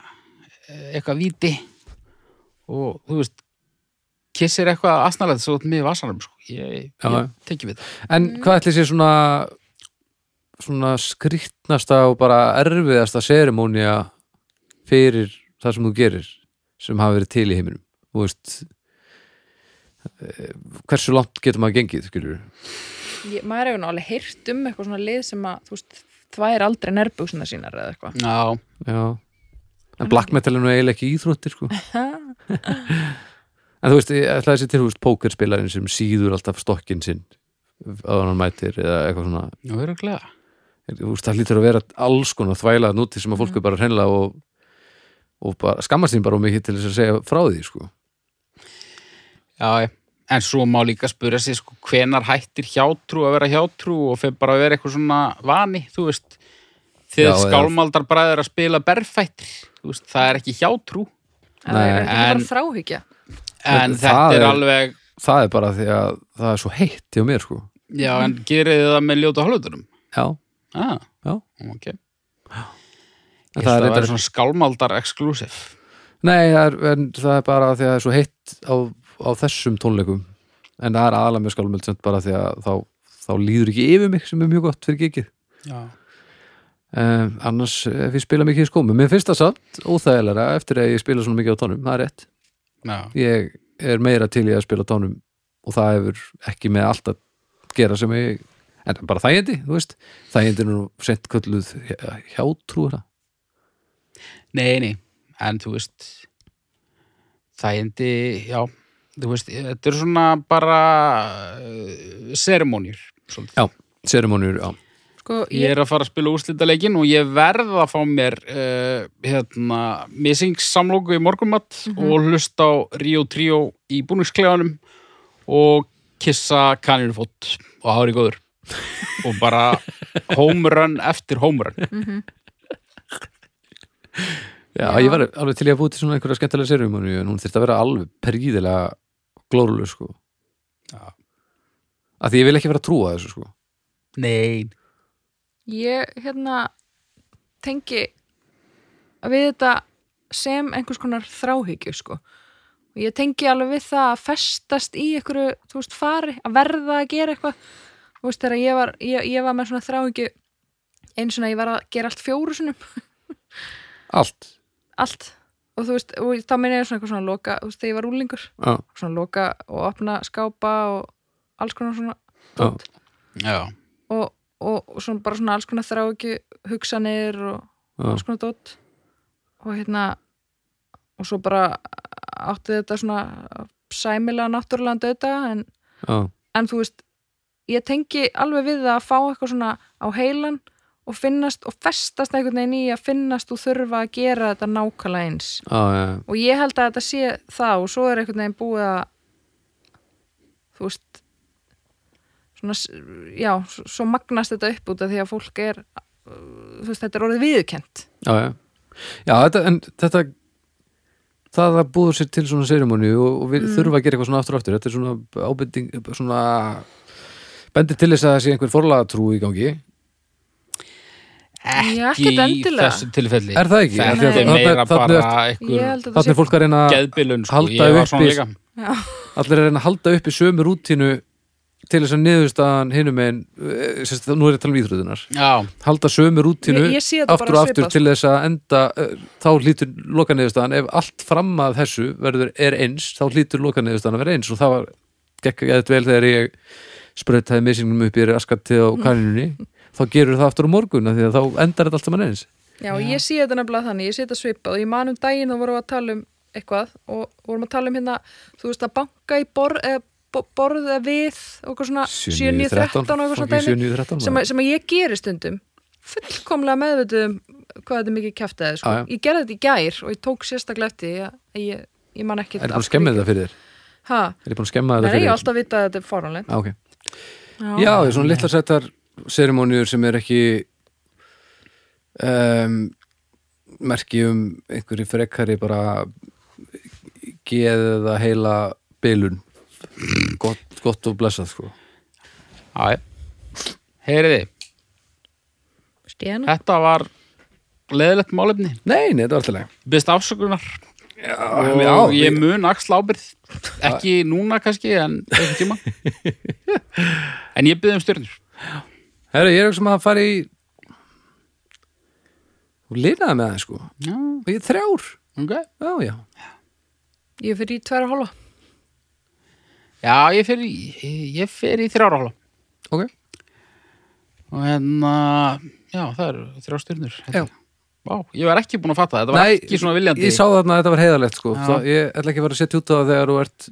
eitthvað víti og þú veist kissir eitthvað asnalegt svo með vasanum sko. ég, ég tekið við það. En hvað ætli sé svona svona skrýtnasta og bara erfiðasta serimónia fyrir það sem þú gerir sem hafa verið til í heiminum? Þú veist eh, hversu langt getur maður gengið skilur Ég, maður hefur alveg heyrt um eitthvað svona lið sem að, þú veist, þvær aldrei nærbuksuna sínar eða eitthvað. Já, já en black metal er nú eiginlega ekki íþróttir sko. En þú veist, ég ætla þessi til þú veist pókerspilarinn sem síður alltaf stokkinn sinn að hann mætir eða eitthvað svona. Já, öruglega þú veist, það lítur að vera alls konar þvælað núti sem að fólk er bara hreinlega og, og bara, skammast sín bara um mikið til þess að segja frá því sko. Já, en svo má líka spura sig sko, hvenar hættir hjátrú að vera hjátrú og fyrir bara að vera eitthvað svona vani, þú veist. Þið Já, eða- skálmaldar bræður að spila berfættir, veist, það er ekki hjátrú. En það er ekki en- bara þráhyggja. en þetta er er- alveg það er bara því að það er svo heitt hjá mér sko. já, en gerið þið það með ljóta hálfutunum já, ah, já. Ok. Ég er að það er svona skálmaldar exclusive. Nei, það er, en það er bara því að það er svo heitt á, á þessum tónleikum. En það er aðalega með skálmöld sem bara því að þá, þá líður ekki yfir mig sem er mjög gott fyrir gikið Já, um, annars ef ég spila mikið í skómi mér finnst það samt óþægilega eftir að ég spila svona mikið á tónum, það er rétt. Já, ég er meira til í að spila tónum og það hefur ekki með allt að gera sem ég en bara þægindi, þú veist. Þægindi er nú sent kölluð hjátrú það? Nei, nei. En þú veist þægindi, já. Þú veist, þetta er svona bara uh, seremónjur. Já, seremóniur, já Sko, Ég ég, er að fara að spila úrslitaleikin og ég verð að fá mér uh, hérna, missingssamlóku í morgumatt og hlusta á Rio Trio í búningsklefanum og kissa kaninufót og hári góður. Og bara home run eftir home run. Já, Já. ég var alveg til í að búið til svona einhverja skemmtilega serumóni en hún þyrfti að vera alveg príðilega glórulega sko. Já. að því ég vil ekki vera að trúa þessu sko. Nei, ég, hérna, tengi við þetta sem einhvers konar þráhyggju, sko. Og ég tengi alveg við það að festast í einhverju, þú veist, fari, að verða að gera eitthvað. Þú veist, þegar ég var, ég, ég var með svona þráhyggju eins og ég var að gera allt fjóru sinum. Allt, allt. Og þú veist, og þá minni ég svona eitthvað svona loka, þú veist, þegar ég var úlingur já, svona loka og opna skápa og alls konar svona já, já, og, og, og svona bara svona alls konar þrá ekki hugsanir og já, alls konar dótt og hérna og svo bara átti þetta svona sæmilega náttúrulega döta en, já, en þú veist ég tengi alveg við að fá eitthvað svona á heilan og finnast og festast einhvern veginn í að finnast og þurfa að gera þetta nákvæmlega eins. Já, já, og ég held að þetta sé það og svo er einhvern veginn búið að þú veist svona, já, svo magnast þetta upp út af því að fólk er uh, þú veist, þetta er orðið viðurkent já, já. já þetta, en þetta það að búður sér til svona serumóni og, og við þurfa að gera eitthvað svona aftur og aftur þetta er svona ábending svona bendir til þess að það sé einhver forlagatrú í gangi. Ekki í endilega. þessu tilfelli. Er það ekki? Þetta að er meira bara að þannig er fólk að reyna geðbilun sko, halda já, allir er að reyna að halda upp í sömu rútínu til þess að niðurstaðan hinum en nú er ég að tala um íþröðunar Já, halda sömu þetta aftur og aftur til þess að enda uh, þá hlýtur lokanniðurstaðan ef allt fram að þessu verður er eins þá hlýtur lokanniðurstaðan að vera eins. Og það var gekk eða vel þegar ég sprautaði misingnum upp í raskatti á kaninunni. Þá gerur það aftur á morgun af því að þá endar þetta allt saman eins. Já, ég sé þetta nefnilega þannig, ég sé þetta svipað. Og ég man um daginn og vorum við að tala um eitthvað og vorum að tala um hérna þú veist að banka í borð eða bo- borð eða við og eitthvað svona 7-9-13 og eitthvað svona dæmi 7-9-13 sem, að- að ég geri stundum fullkomlega meðvituð um hvað þetta er mikið kjaftaði sko. Já, já. ég gerði þetta í gær og ég tók sérstaklega eftir að ég, ég man ekki Er ég búin að skemma þetta fyrir þér? ha, Er ég búin að skemma nei, þetta ég fyrir þér? alltaf vitað að þetta er fóránlegt Ah, okay. Já, það er svona litla settar serimóniur sem er ekki um, merki um einhverju frekari bara geð eða heila bilun gott, gott og blessað sko. já, já Heyriði, Stíðan þetta var leðilegt málefni. Nei, nei, þetta var alltaf leið Byrst afsökunar. Já, og ég mun axla ábyrð ekki núna kannski en eitthvað tíma en ég byrði um stjörnur. Herra, ég er ekki sem að fara í og linaði með það sko. Já, og ég er þrjár. Ok. Já, já. Ég fyrir í tværa hálfa. Já, ég fer í, ég fer í þrjára hóla Ok, og hérna já, það eru þrjá stjörnur Já. Vá, ég var ekki búin að fatta, þetta var Nei, ekki svona viljandi. ég sá þarna að þetta var heiðalegt sko. Já. Það, Ég ætla ekki að fara að setja út á það þegar þú ert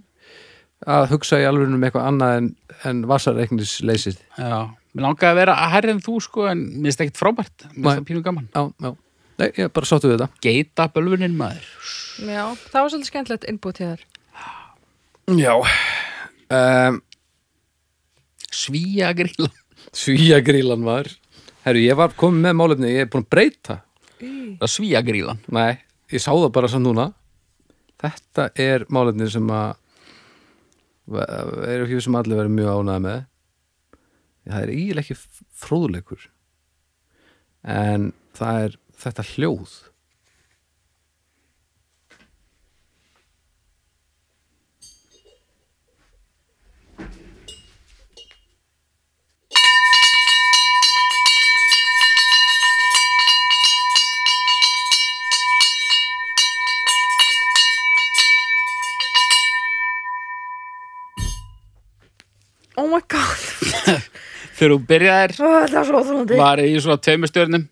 að hugsa í alveg um eitthvað annað en, en vasareiknisleysið Já, mér langaði að vera að herri en þú sko en mér finnst ekkert frábært, mér Nei. finnst það pínu gaman. Já, já. Nei, ég bara sáttu við þetta. Geita bölvunin maður. Já, það var svolítið skemmtilegt innbúið til þér. Já um, Svíja grilla Svíagrílan var. Herru, ég var komið með málefni, ég er búin að breyta. Það svíja grillan Nei, ég sá það bara samt núna. Þetta er málefni sem að er ekki sem allir verið mjög ánæði með. Það er ekki fróðleikur. En það er þetta hljóð Oh my god, Þegar þú byrjaðir Ó, það er svo óþólandi. var ég í svona tveimur stjörnum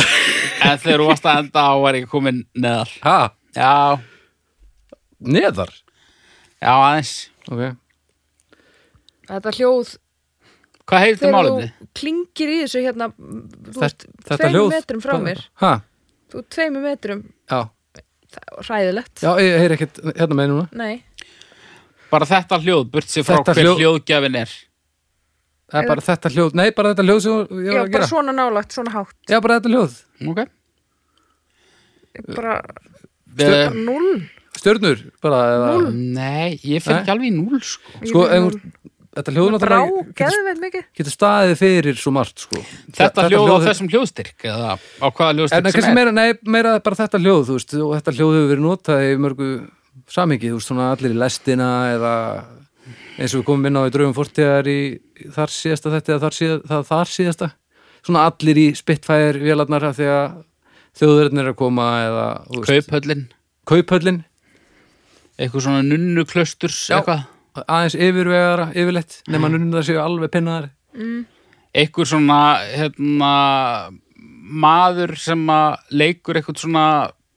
en þegar þú varst að enda á var ég komin neðar Ha? Já, Neðar? já aðeins Ok Þetta hljóð, Hvað heyrðu þegar málefni? þú klingir í þessu hérna, hljóð- metrum frá mér. Ha? Þú ert tveimur metrum, Já, það var hræðilegt. já ég heyri ekkert hérna með núna Nei, Bara þetta hljóð, burt sér frá Þetta hver hljóð- hljóðgjafin er Það er bara þetta hljóð, nei bara þetta hljóð sem ég já, var að bara gera svona nálagt, svona hátt. Já, bara þetta hljóð Ok Bara, Eh, bara null. Stjörnur, bara eða. Nei, ég Nei. ekki alveg í núl sko. Ég Sko, fyrir ef, þetta hljóð Brá, náttúrulega getur, geðveit mikið. getur staðið fyrir svo margt sko. Þetta hljóð á þessum hljóðstyrk eða á hvaða En hljóðstyrk kannski sem er meira, nei, meira bara þetta hljóð þú veist, og þetta hljóð hefur verið notað í mörgu samingi, þú veist, svona allir í lestina eða eins og við komum inn á í draugum fortíðar í þar síðasta þetta eða þar, síða, það, þar síðasta. Svona allir í Spitfire vélarnar af því að þjóðverðin er að koma eða Kauphöllin, kauphöllin. Eitthvað svona nunnuklausturs Já. eitthvað? aðeins yfirvegara, yfirleitt nema nunnum það séu alveg pinnaðar. Eitthvað svona hérna, maður sem að leikur eitthvað svona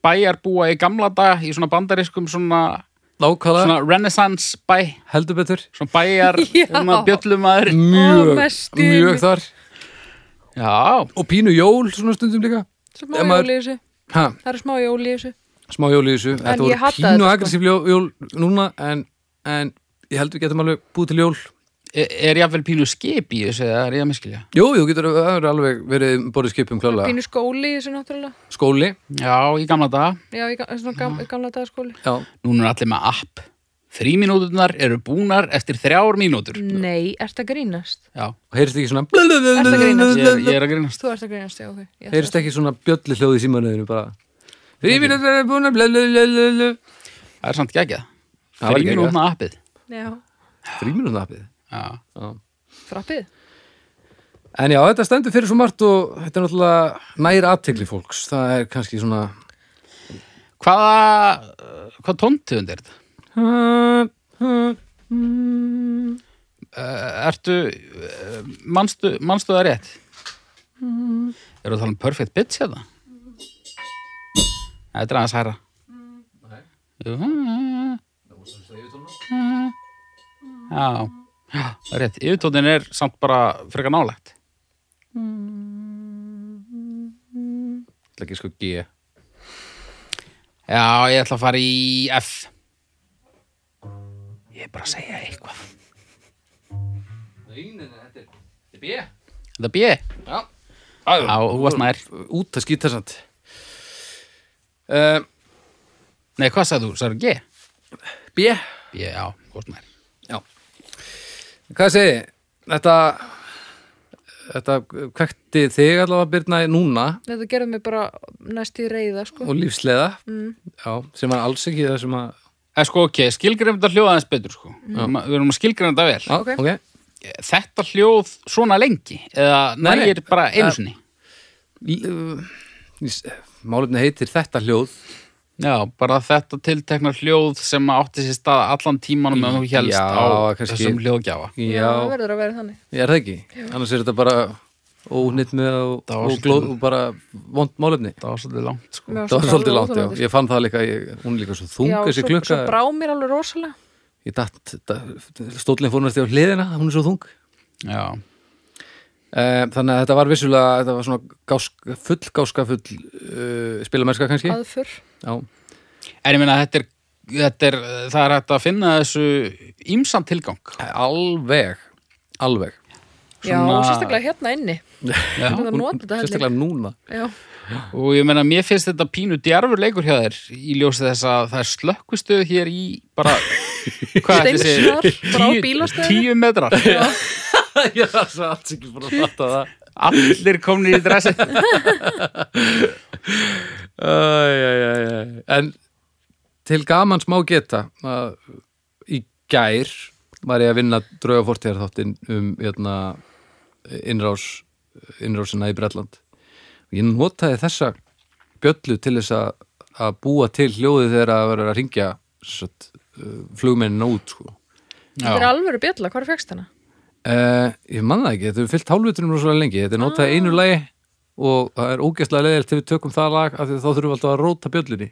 bæjarbúa í gamla daga í svona bandariskum svona, svona renaissance bæ. Heldur betur. Svona bæjar bjöllumæður. Mjög, mesti- mjög þar. Já, og pínu jól svona stundum líka. Smá jól í þessu. ha, Það eru smá jól í þessu. smá jól í þessu. Þetta voru pínu sko. aggressív jól, núna en, en ég held við getum alveg búið til jól er, er jáfnvel pínu skip í þessu eða er ég að miskilja jú, þú getur alveg verið borðið skipum klálega Pínu skóli í þessu náttúrulega. skóli, já, í gamla daga. Já, í ga- svona gam, gamla dagaskóli. já, núna er allir með app. Þrýmínúturnar eru búnar eftir þrjár mínútur. Nei, ert að grínast? já, og heyrist ekki svona Ertu að grínast? ég, ég er að grínast. Þú ert að grínast, já, ok. Ég ætla heyrist ekki svona bjölli hljóð í símanuðinu bara. Rífinu er búin að blablabla það er samt var geggjað. þrýmínútna appið. Að- Já, Þrýminúna appið já, Já. Frappið. En já, þetta stendur fyrir svo margt og þetta er náttúrulega nær aðtekli fólks. Það er kannski svona hvaða hvað tóntegund er þetta? Uh, ertu uh, manstu, manstu það rétt? Eru það tala um perfect pitch hérna? Þetta er aðeins hæra Já, já, það er rétt. Yfirtónin er samt bara frekar nálægt. Það er ekki sko G. Já, ég ætla að fara í F. Ég er bara að segja eitthvað. Þetta er B. Þetta er B. Já, Já, þú varst nær. Út að skýta samt. Uh, Nei, hvað sagði þú? Sagði G? B. B, já, þú varst nær. Já Hvað segi, þetta þetta kvekti þig allavega Birna núna Þetta gerði mig bara næst í reyða, sko. og lífsleða Mm. já, sem var alls ekki það sem að En sko, ok, skilgrefum þetta hljóð aðeins betur, sko. Ma- Við erum að skilgrefum þetta vel. já, Ok. ok, Þetta hljóð svona lengi, eða nægir bara einu sinni. málefni heitir þetta hljóð Já, bara þetta tiltekna hljóð sem átti sér stað allan tímanum meðan þú helst Já, á kannski- þessum hljóðgjafa. já, það verður að vera þannig. ég er það ekki annars er þetta bara ónýtt með og, og, svolítið- glóð, og bara vond málefni Það var svolítið langt, sko. Var svolítið alveg langt, já, óþolandi, ég fann það líka ég, hún er líka svo þung Já, þessi klukka svo brá mér alveg rosalega. ég datt, stólinn fór næst á hliðina hún er svo þung Já, Eh, þannig að þetta var vissulega þetta var svona gásk, full gáska full uh, spilamennska kannski Aðfur. Já, en ég meina þetta er, þetta er, það er hægt að finna þessu ímsan tilgang. alveg alveg Já, Svona- og sérstaklega hérna inni. Já. Heldur. sérstaklega núna Já, Og ég meina, mér finnst þetta pínu djarfur leikur hjá þér í ljósi þess að það er slökkustöð hér í bara, hvað bara á tíu, tíu metrar. ég var svo alls ekki búin að fatta það Allir komnir í dressi. En til gamans má geta að í gær var ég að vinna draugafortíðar þáttinn um hérna, innrás innrásina í Bretland og ég notaði þessa bjöllu til þess að, að búa til hljóðið þegar að vera að ringja satt, flugmennin út sko. þetta er alvöru bjalla. Hvað er fegst hana? Uh, ég man það ekki, þetta er fyllt hálfvitunum svo lengi, þetta er notað í einu lagi og það er ógeðslega leiðilt til við tökum það lag af því þá þurfum við alltaf að róta bjöllunni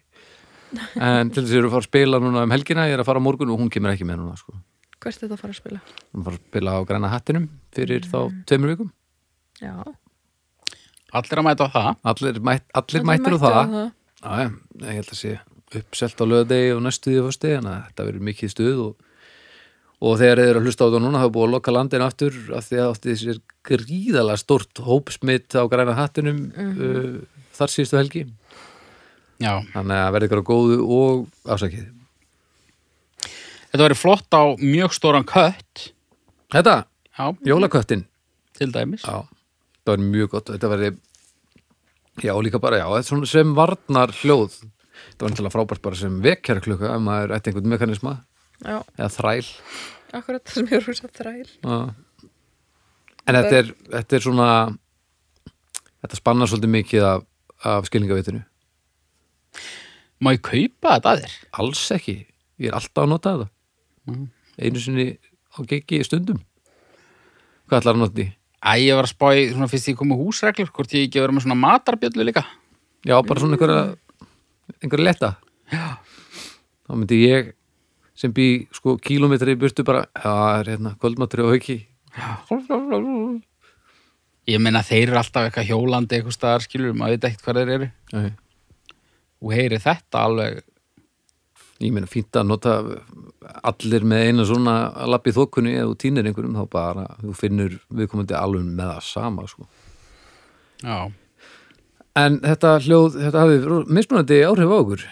en til þess að ég er að fara að spila núna um helgina, ég er að fara á morgun og hún kemur ekki með núna sko. Hvert er þetta að fara að spila? hún að fara að spila á græna hattinum fyrir þá tveimur vikum Já. Allir að mæta á það. allir, mætt, allir Allir mættir á það á það. Já, já, ég held að sé uppselt á lögadegi og næstu og, þegar þið eru að hlusta á það núna það er búið að lokka landin aftur af því að átti sér gríðalega stort hópsmitt á græna hattinum uh, þar síðustu helgi. Já. þannig að verði ykkur á góðu og ásakið. Þetta verður flott á mjög stóran kött. Þetta, Já, jólaköttin. Til dæmis. Já, það var mjög gott. Þetta verði já líka bara, já, þetta er svona sem varnar hljóð þetta var náttúrulega frábært bara sem vekjar klukka ef maður ætti einhvern mekanisma Já, eða þræl akkurat það sem ég er hús að þræl. Já. En þetta er, þetta er svona þetta spannar svolítið mikið af, af skilningavitinu. Má ég kaupa þetta að þér? Alls ekki. Ég er alltaf að nota þetta. Mhm. Einu sinni á geggi stundum. Hvað ætlar að nota því? Æ, ég var að spá í, svona fyrst ég kom með húsreglur, hvort ég ekki að vera með svona matarbjöllu líka. Já, bara svona einhverja einhverja letta. Já. Þá myndi ég sem bý sko kílómetri í burtu bara, já, það er hérna kvöldmatri og auki. Ég meina þeir eru alltaf eitthvað hjólandi eitthvað staðar skilur, maður veit ekkert hvað þeir eru. Nei. Og heyri þetta alveg, Ég meina fínt að nota allir með eina svona lappi þokunni eða týnir einhverjum þá bara þú finnur viðkomandi alveg með það sama sko. já. En þetta hljóð, þetta hafði mismunandi áhrif á okkur.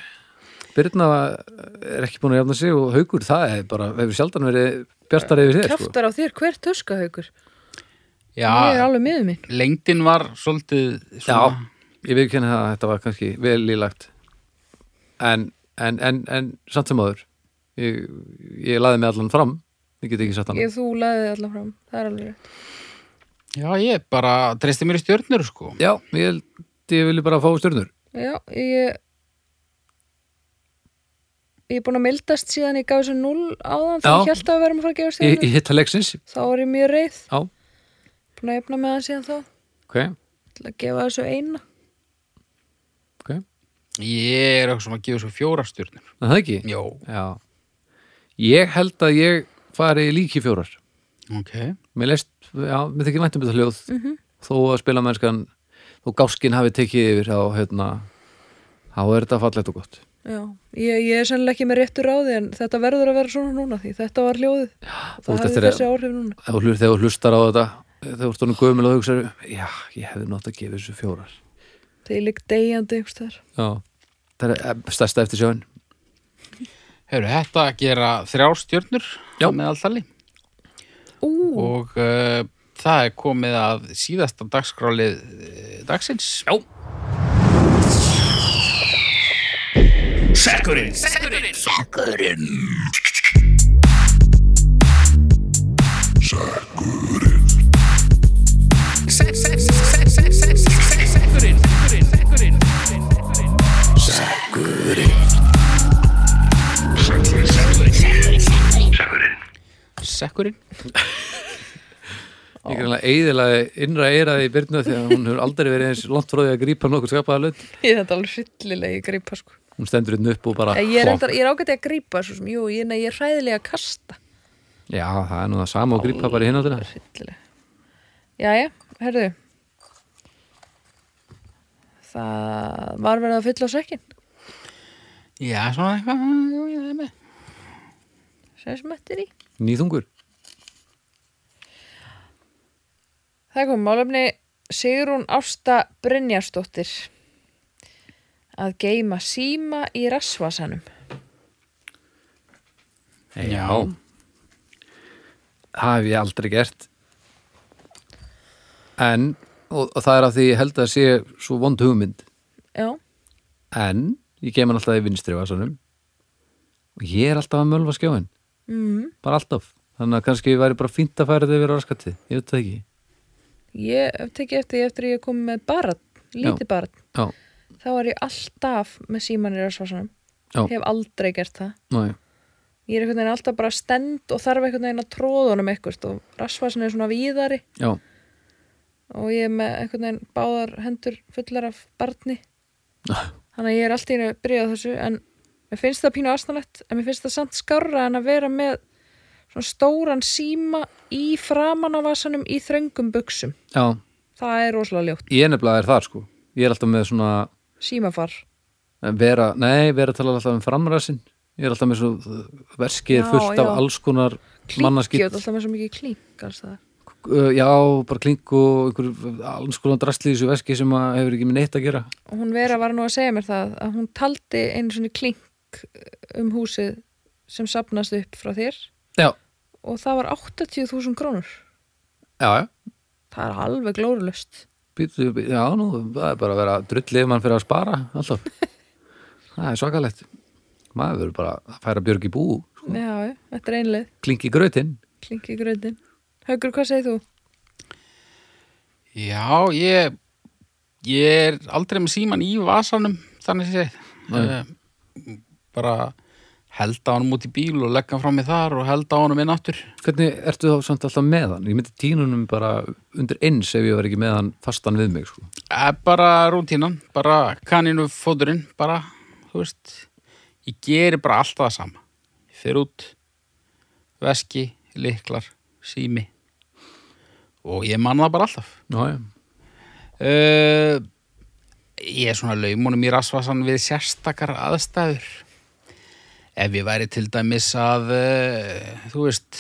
Birna er ekki búin að jafna sig og haugur það er bara, hefur sjaldan verið bjartar yfir þér sko. Kjaftar á þér, hver tuska haukur? Já, Ég er alveg miður mín. lengdin var svolítið svona, Ég vil kenna það að þetta var kannski vel lílagt en, en, en, en samt sem áður ég, ég laði mig allan fram ég get ekki satt hann Ég þú laðið þig allan fram, það er alveg rétt. já, ég bara treysti mér í stjörnur sko. Já, ég held ég vilji bara fá stjörnur Já, ég ég er búin að mildast síðan ég gaf þessu 0 áðan þegar ég held að við verum að fara að gefa Í, stjörnur. í hitta leiksins Þá var ég mjög reið, Já, búin að efna með hann síðan þá. ok, Til að gefa þessu eina. ok Ég er eitthvað sem að gefa svo fjóra stjörnur. En það ekki? Jó. Já Ég held að ég fari líki fjórar Ok. Mér leist, já, mér þykir væntum þetta hljóð Mhm. þó að spila mennskan þó gáskin hafi tekið yfir á hérna, þá er þetta fallegt og gott Já, ég, ég er sennilega ekki með réttur ráði en þetta verður að vera svona núna því þetta var hljóðið. Það hefði þessi áhrif núna. Þegar þú hlustar á þetta þegar þú ert honum gömul og hugsaðu já, ég hefði nátt að gefa þessu fjórar Þegar ég ligg degjandi það er stærsta eftir sjáin Hefur þetta að gera þrjár stjörnur Já. á meðaltali Ú, og uh, það er komið að síðasta dagskrálið eh, dagsins. Já. Sekkurinn. Ég er alveg eiðilega innra eiraði í byrnu því að hún hefur aldrei verið eins langt frá því að grípa nokkur skapaða hlut. Ég er þetta alveg hryllilegi að grípa sko. Hún stendur hérna upp og bara Ég er, er ágæti að grípa svo sem, jú, ég, nei, ég er hræðilega að kasta. Já, það er nú það sama og grípa bara í hináttina. Hryllilega. Jæja, herðu. Það var verið að fylla á sekkin. Já, svona eitthvað, jú, ég er með. Sem sem þetta er í. Nýþungur. Það kom málefni Sigrún Ásta Brynjarsdóttir að geima síma í rassvasanum. Já. Það hef ég aldrei gert. En, og, og það er að því ég held að sé svo vond hugmynd. Já, En, ég kem hann alltaf í vinstri vasanum og ég er alltaf að mölva skjáin. mm, Bara alltaf. Þannig að kannski væri bara fínt að færa þetta yfir raskatið. Ég veit það ekki. ég hef tekið eftir því eftir að ég kom með barn, lítið barn. Já, Þá var ég alltaf með síman í rassvasanum. Já. Hef aldrei gert það. næ. Ég er einhvern veginn alltaf bara stend og þarf einhvern veginn að tróða honum eitthvað og rassvasan er svona víðari Já, og ég er með einhvern veginn báðar hendur fullar af barni þannig að ég er alltaf einu að byrja þessu en mér finnst það pínu aðstæðlegt en mér finnst það samt skárra en að vera með svona stóran síma í framan á vasanum í þröngum buksum já. það er rosalega ljótt, Ég nefnilega er þar sko. Ég er alltaf með svona símafar. Vera, nei, vera tala alltaf um framræsin. Ég er alltaf með svo verskið er fullt já. af alls konar klinkjótt, alltaf með svo mikið Uh, já, bara klink og einhver alls konar drastli í þessu veski sem hefur ekki með neitt að gera. Hún vera var nú að segja mér það að hún taldi einu svona klink um húsið sem sapnast upp frá þér. Já, og það var 80.000 krónur. Já, já. Það er alveg glórulust Býtu, býtu, Já, nú, það er bara að vera drullið mann fyrir að spara, alltaf Það er svakalegt Maður verður bara að færa björg í bú já, já, þetta er einlega Klink í grötin klink í gröndin Haukur, hvað segir þú? Já, ég, ég er aldrei með síman í vasanum, þannig sé. Nei. Uh, bara held á honum út í bíl og leggja hann frá mig þar og held á honum inn aftur. Hvernig ertu þá samt alltaf með hann? Ég myndi tínunum bara undir eins ef ég var ekki með hann fastan við mig sko. Eh, bara rútínan, bara kaninu fóturinn, bara, þú veist, ég geri bara alltaf það sama. Ég fer út, veski, liklar, sími og ég man það bara alltaf. Já, já, Uh, ég er svona laumunum í rasvasan við sérstakar aðstæður. Ef ég væri til dæmis að, uh, þú veist,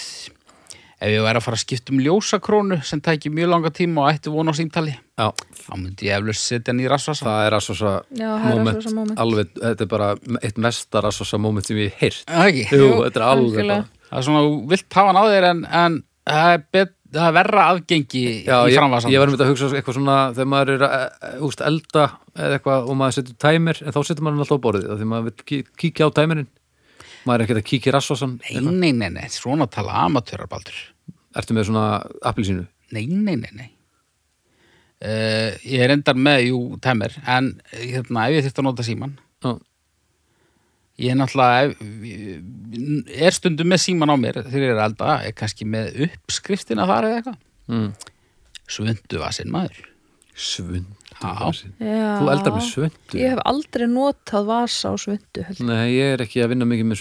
ef ég væri að fara að skipta um ljósakrónu sem tæki mjög langa tíma og ætti von á símtali, já þá myndi ég eflaust setja hann í rasvasan. Það er er moment, moment. alveg, þetta er bara eitt mestar assosa moment sem ég Það ekki? Jú, Jú, þetta er alveg bara Það er svona, þú vilt hafa hann á þér en, en það, er bet, það er verra aðgengi Já, í ég, framvasan. ég var með að hugsa eitthvað svona þegar maður er að e, úst, elda eða eitthvað og maður setur tæmir en þá setur maður hann alltaf á borðið af því maður vil kí- kíkja á tæmirinn maður er ekkert að kíkja í rassosan Nei, nei, nei, nei, svona tala amatörarbaldur. Ertu með svona appilsínu? Nei, nei, nei, nei. Uh, ég er endar með, jú, tæmir, en hérna, ef ég þyrfti að nota síman, Já, ég er náttúrulega, er stundum með síman á mér þegar ég er að elda, er kannski með uppskriftina þar eða eitthvað. mm. Svundu var sinn maður. Svundu. Þú eldar með svundu? Ég hef aldrei notað vasa á ég. Nei, ég er ekki að vinna mikið með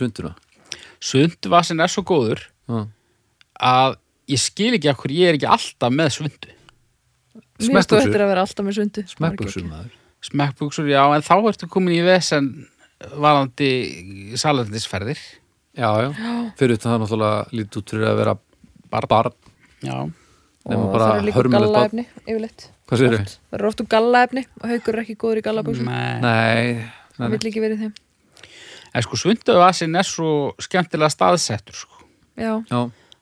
var sinn er svo góður Já. að ég skil ekki okkur ég er ekki alltaf með svundu. Mér stóð Smekkbuxur eftir að vera alltaf með svundu Smekkbuxur maður Smekkbuxur, já, en þá ertu komin í vesen varandi salandisferðir. Já, já, fyrir þetta það náttúrulega lítið út fyrir að vera barn, barn. Já. Og bara það eru líka barn. gallaefni yfirleitt Hvað segirðu? Oft. Það eru oft úr gallaefni og haukur er ekki góður í gallabuxum Nei. Nei, Það vill ekki verið þeim En sko svunduvasin er svo skemmtilega staðsettur sko. Já, já,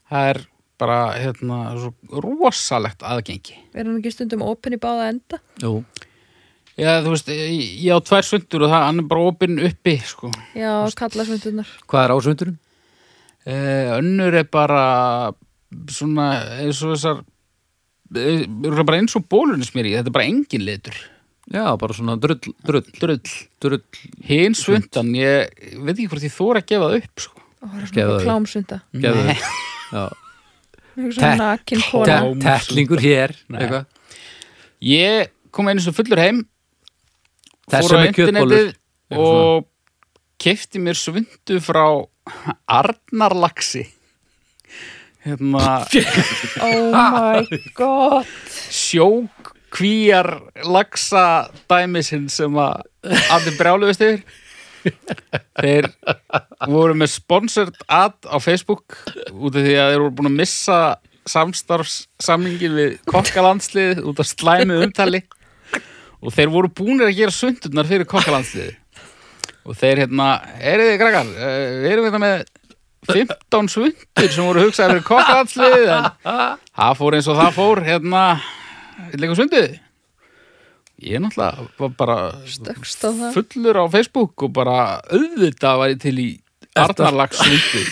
Það er bara hérna, svo rosalegt aðgengi Er hann ekki stundum opinn í báða enda? Jú, Já, þú veist, ég ég á tvær sundur og það hann er bara opinn uppi, sko Já, kalla svöndunar. hvað er ásvöndurinn? Eh, önnur er bara svona eins og þessar bara eins og bólunismýri þetta er bara engin litur. Já, bara svona drull, drull, drull. drull hinn svundan, ég veit ekki hvort ég þóra að gefa það upp sko. Það er Geðu svona klámsunda. Geðu Nei. Já, Svona nakin kona. Te- Tettlingur hér ég kom einu sem fullur heim fór á internetið og kefti mér svundu frá Arnarlaxi hérna Oh my god. sjókvíjar laxa dæmisinn sem að allir brjáluðist yfir. Þeir voru með sponsored ad á Facebook út af því að þeir voru búin að missa samstarfssamlingin við kokkalandslið út af slæmu umtali. Og þeir voru búinir að gera sundurnar fyrir kokkalandsliði og þeir hérna, er þið krakkar eh, við erum hérna með 15 svundur sem voru hugsaði fyrir kokkalandslið en það fór eins og það fór hérna, leikum svundið ég náttúrulega var bara Stökkst á það. fullur á Facebook og bara auðvitað var ég til í Arnarlags svundu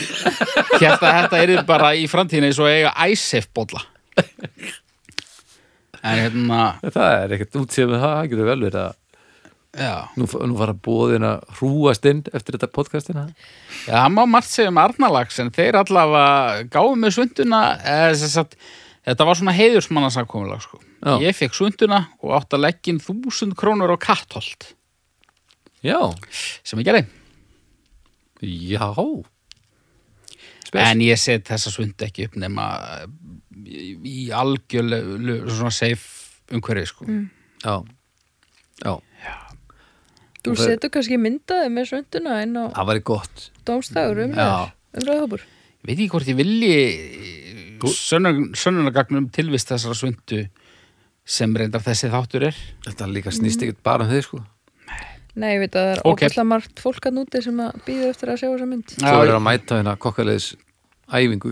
hérna þetta er bara í framtíðinni eins og eiga æsef bolla en hérna Það er ekkert útsýð með það, það getur vel verið að já, nú, nú fara bóðin að hrúast inn eftir þetta podcastina. Já það má margt segja um Arnarlags en þeir allavega gáðu með svunduna eða að þetta var svona heiðursmannasakkomulag sko. Ég fekk svunduna og átt að leggja inn þúsund krónur á kattholt. Já, sem ég gerði. Já. Spes. En ég set þessa svund ekki upp nema í, í algjörlega svona safe umhverfi sko. Já, já, Þú það- setur kannski myndaði með svönduna inn á það væri gott dómstæður um Já. umræðhópur. Ég veit ekki hvort ég vilji sönnunagagnum tilvist þessara svundu sem reyndar þessi þáttur er. Þetta líka snýst ekkert bara um þig sko Nei, ég veit að það er Ok. ógæslega margt fólk að núti sem að býður eftir að sjá þessa mynd. Svo er að mæta hérna kokkaliðs æfingu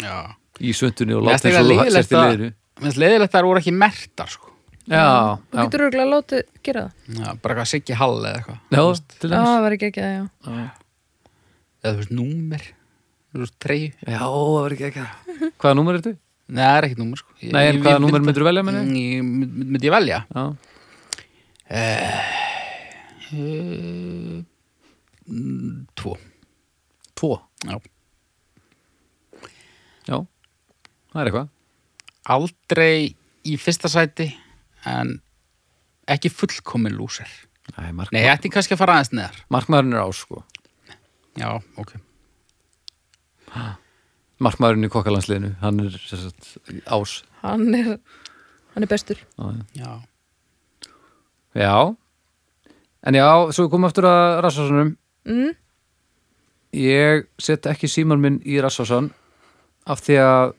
Já. í svöndunni og láta í leiðilegt að- liðinu Mér finnst leiðilegt að það voru ekki mertar sko. Já, Þú getur örgulega látið gera það. Já, bara eitthvað siggi hall eða eitthvað. já, til Já, dæmis það var ekki ekki það, já. Eða þú veist, númer. Þú veist, treyju. Já, það var ekki ekki Hvaða númer er þetta? Nei, það er ekkert númer sko. Ég- Nei, en hvaða númer myndi- myndirðu velja, meina ég? Ég mynd- myndi ég velja? Já, Uh, mm, tvo tvo Já. Já, það er eitthvað Aldrei í fyrsta sæti en ekki fullkomin lúser Nei, mark, Nei, ég ætti kannski að fara aðeins neðar. Markmaðurinn er ás sko. Já, ok. Markmaðurinn í kokkalandsliðinu, hann er sagt, ás. Hann er, hann er bestur. Já, Já, Já. En já, svo komum við aftur að Rassarsonum Mm, Ég set ekki síman minn í Rassarson af því að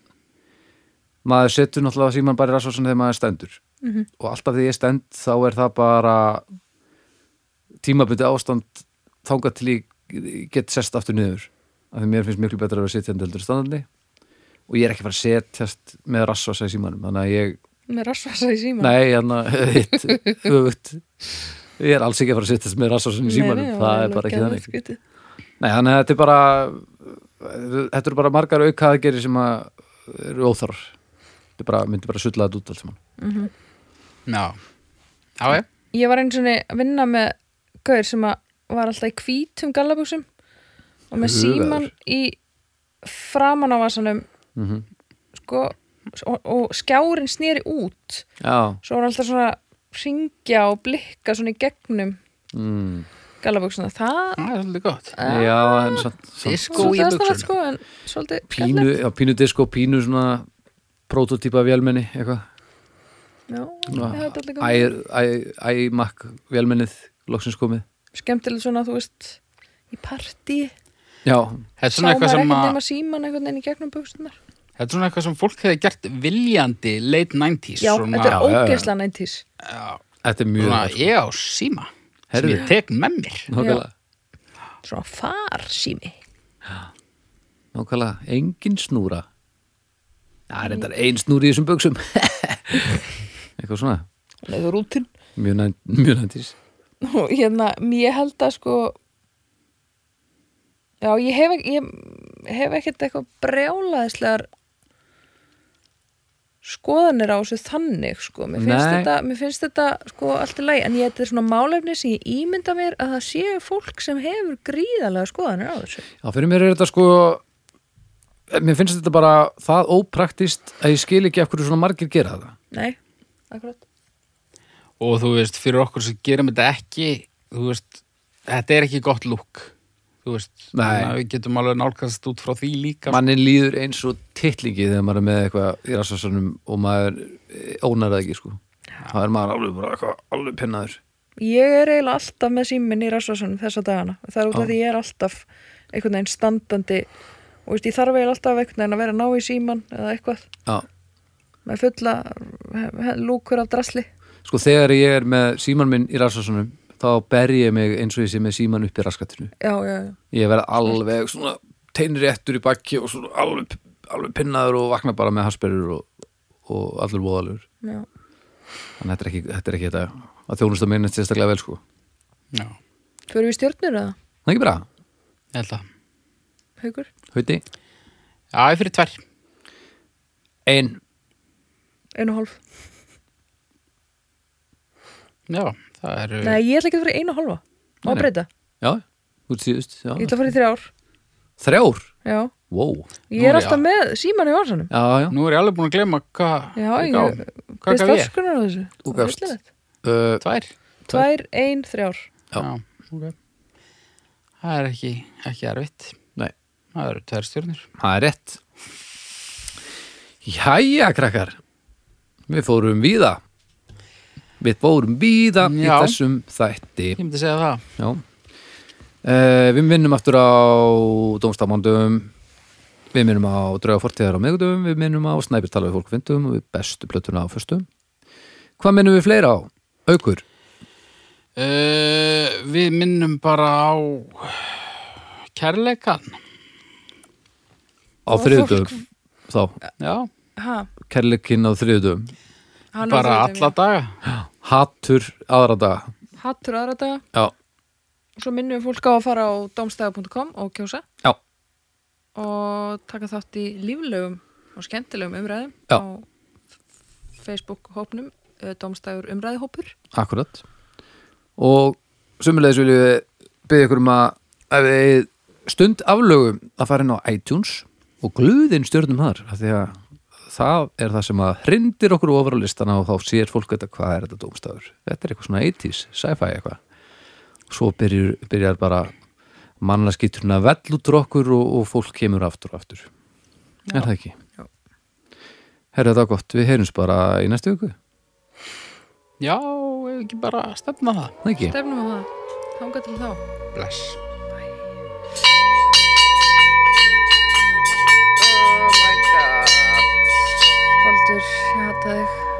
maður setur náttúrulega síman bara í Rassarson þegar maður er stendur Mhm. og alltaf því ég stend þá er það bara tímabundi ástand þangað til ég get sest aftur niður. Af því mér finnst miklu betra að vera sitjandi heldur standandi. Og ég er ekki að að setjast með Rassarsa í símanum þannig að ég, með rassvasa í síma. nei, hann að hitt, öfugt. Ég er alls ekki að fara að setjast með Rassarson í símanum, það er bara ekki þannig. Nei, þannig að þetta er bara þetta eru bara margar aukaðgeri sem að eru óþarf þetta bara, myndi bara sulla þetta út allt saman já. Já, já, Ég var einu svona að vinna með gaur sem að var alltaf í hvítum gallabúsum og með síman í framan á vasanum. Mm sko, og, og skjárin snýri út. Já, svo var alltaf svona ringja og blikka svona í gegnum mm. gallabúsuna það er svolítið gott. Já Disko svolítið í sko svolítið pínu, pínu disco, pínu svona prototípa vélmenni eitthvað iMac vélmennið loksins komið. Skemmtilegt svona þú veist í partí. Já, Þetta sá svona maður eitthvað sem ekkert að nema síman einhvern veginn í gegnum buxunar Þetta er svona eitthvað sem fólk hefði gert viljandi late 90s já, svona, þetta er Já, já, já. þetta er mjög svona ég á síma Herðu. sem ég tek með mér. Nákvæmlega, svona far sími. Nákvæmlega, engin snúra. Það er endar ein snúr í þessum buksum eitthvað svona? Nei, þú rútin mjög, mjög næntís og hérna, ég held að sko já, ég hef, ekki- ég hef ekkert eitthvað brjálaðislegar skoðanir á þessu þannig sko, mér finnst, Nei. þetta, mér finnst þetta sko allt í lagi, en ég þetta er svona málefni sem ég ímynda mér að það sé fólk sem hefur gríðarlega skoðanir á þessu. Já, fyrir mér er þetta sko mér finnst þetta bara það ópraktist að ég skil ekki af hverju svona margir gera það Nei, akkurat. Og þú veist, fyrir okkur sem gerum þetta ekki þú veist, þetta er ekki gott lúk þú veist, þannig að við getum alveg nálgast út frá því líka mannin líður eins og titlingi þegar maður er með eitthvað í rassasunum og maður eh, ónar það ekki sko. Það er maður alveg bara eitthvað alveg pinnaður. Ég er eiginlega alltaf með síminn í rasvarsunum þessa dagana. Það er út af því ég er alltaf einhvern veginn standandi. Og veist, ég þarf eiginlega alltaf einhvern veginn að vera ná í síman eða eitthvað. Já, með fulla lúkur af drasli. sko þegar ég er með síman minn í rassasunum þá ber ég mig eins og ég sé með síman upp í raskatinu Já, já, já. ég verð alveg svona teinri réttur í bakki og svona alveg, alveg pinnaður og vakna bara með hasperur og, og allur voðalur já. þannig að þetta er ekki þetta, er ekki þetta að þjónusta minn er sérstaklega vel sko. Já, Fyrir við stjórnur eða, það er ekki bara, ég held að haukur? hauti? Já, ég fyrir tvær. Ein, Einu og hálf. já, það eru Nei, ég ætla ekki að fyrir einu og hálfa. Má breyta. já, út síðust já. Ég ætla að fyrir þrjár. þrjár, Já. wow Ég er Nú, alltaf já. með síman í varsanum. já, já, nú er ég alveg búin að glemma hvað Já, ég hvað gaf ég? afskunar á þessu. Þú gafst. uh, tvær Tvær, ein, þrjár. Já. já, ok það er ekki, ekki erfitt nei, það eru tvær stjórnir það er rétt jæja krakkar við fórum víða. Við fórum víða í Já. þessum þætti. Ég myndi segja það. Já. Uh, við minnum aftur á Dómstafmándum við minnum á Drauga fortíðar á miðgudum við minnum á Snæpir tala við fólk fyndum og við bestu plötuna á föstum. Hvað minnum við fleira á? Aukur? uh, við minnum bara á kærleikan á fólk- þá, já, kærleikinn á er bara alla daga hattur aðra daga. Hattur aðra daga. já, Og svo minnum við fólk á að fara á domstæða.com og kjósa já, og taka þátt í líflegum og skemmtilegum umræðum Já. á Facebook-hópnum domstæður umræðihópur. akkurat og sumulegis viljum við byggja ykkur um að stund aflögum að fara inn á iTunes og glöðin stjörnum þar af því að það er það sem að hrindir okkur ofar á listana og þá sér fólk þetta hvað er þetta dómstafur þetta er eitthvað svona 80s, sci-fi eitthvað svo byrjar, byrjar bara mannlaskýturna vell út okkur og, og fólk kemur aftur og aftur er það ekki? Já. Herra þetta gott, við heyrums bara í næstu viku, já, ekki bara stefna það það ekki? Stefnum á það. Þanga til þá. bless dziewięćdziesiątych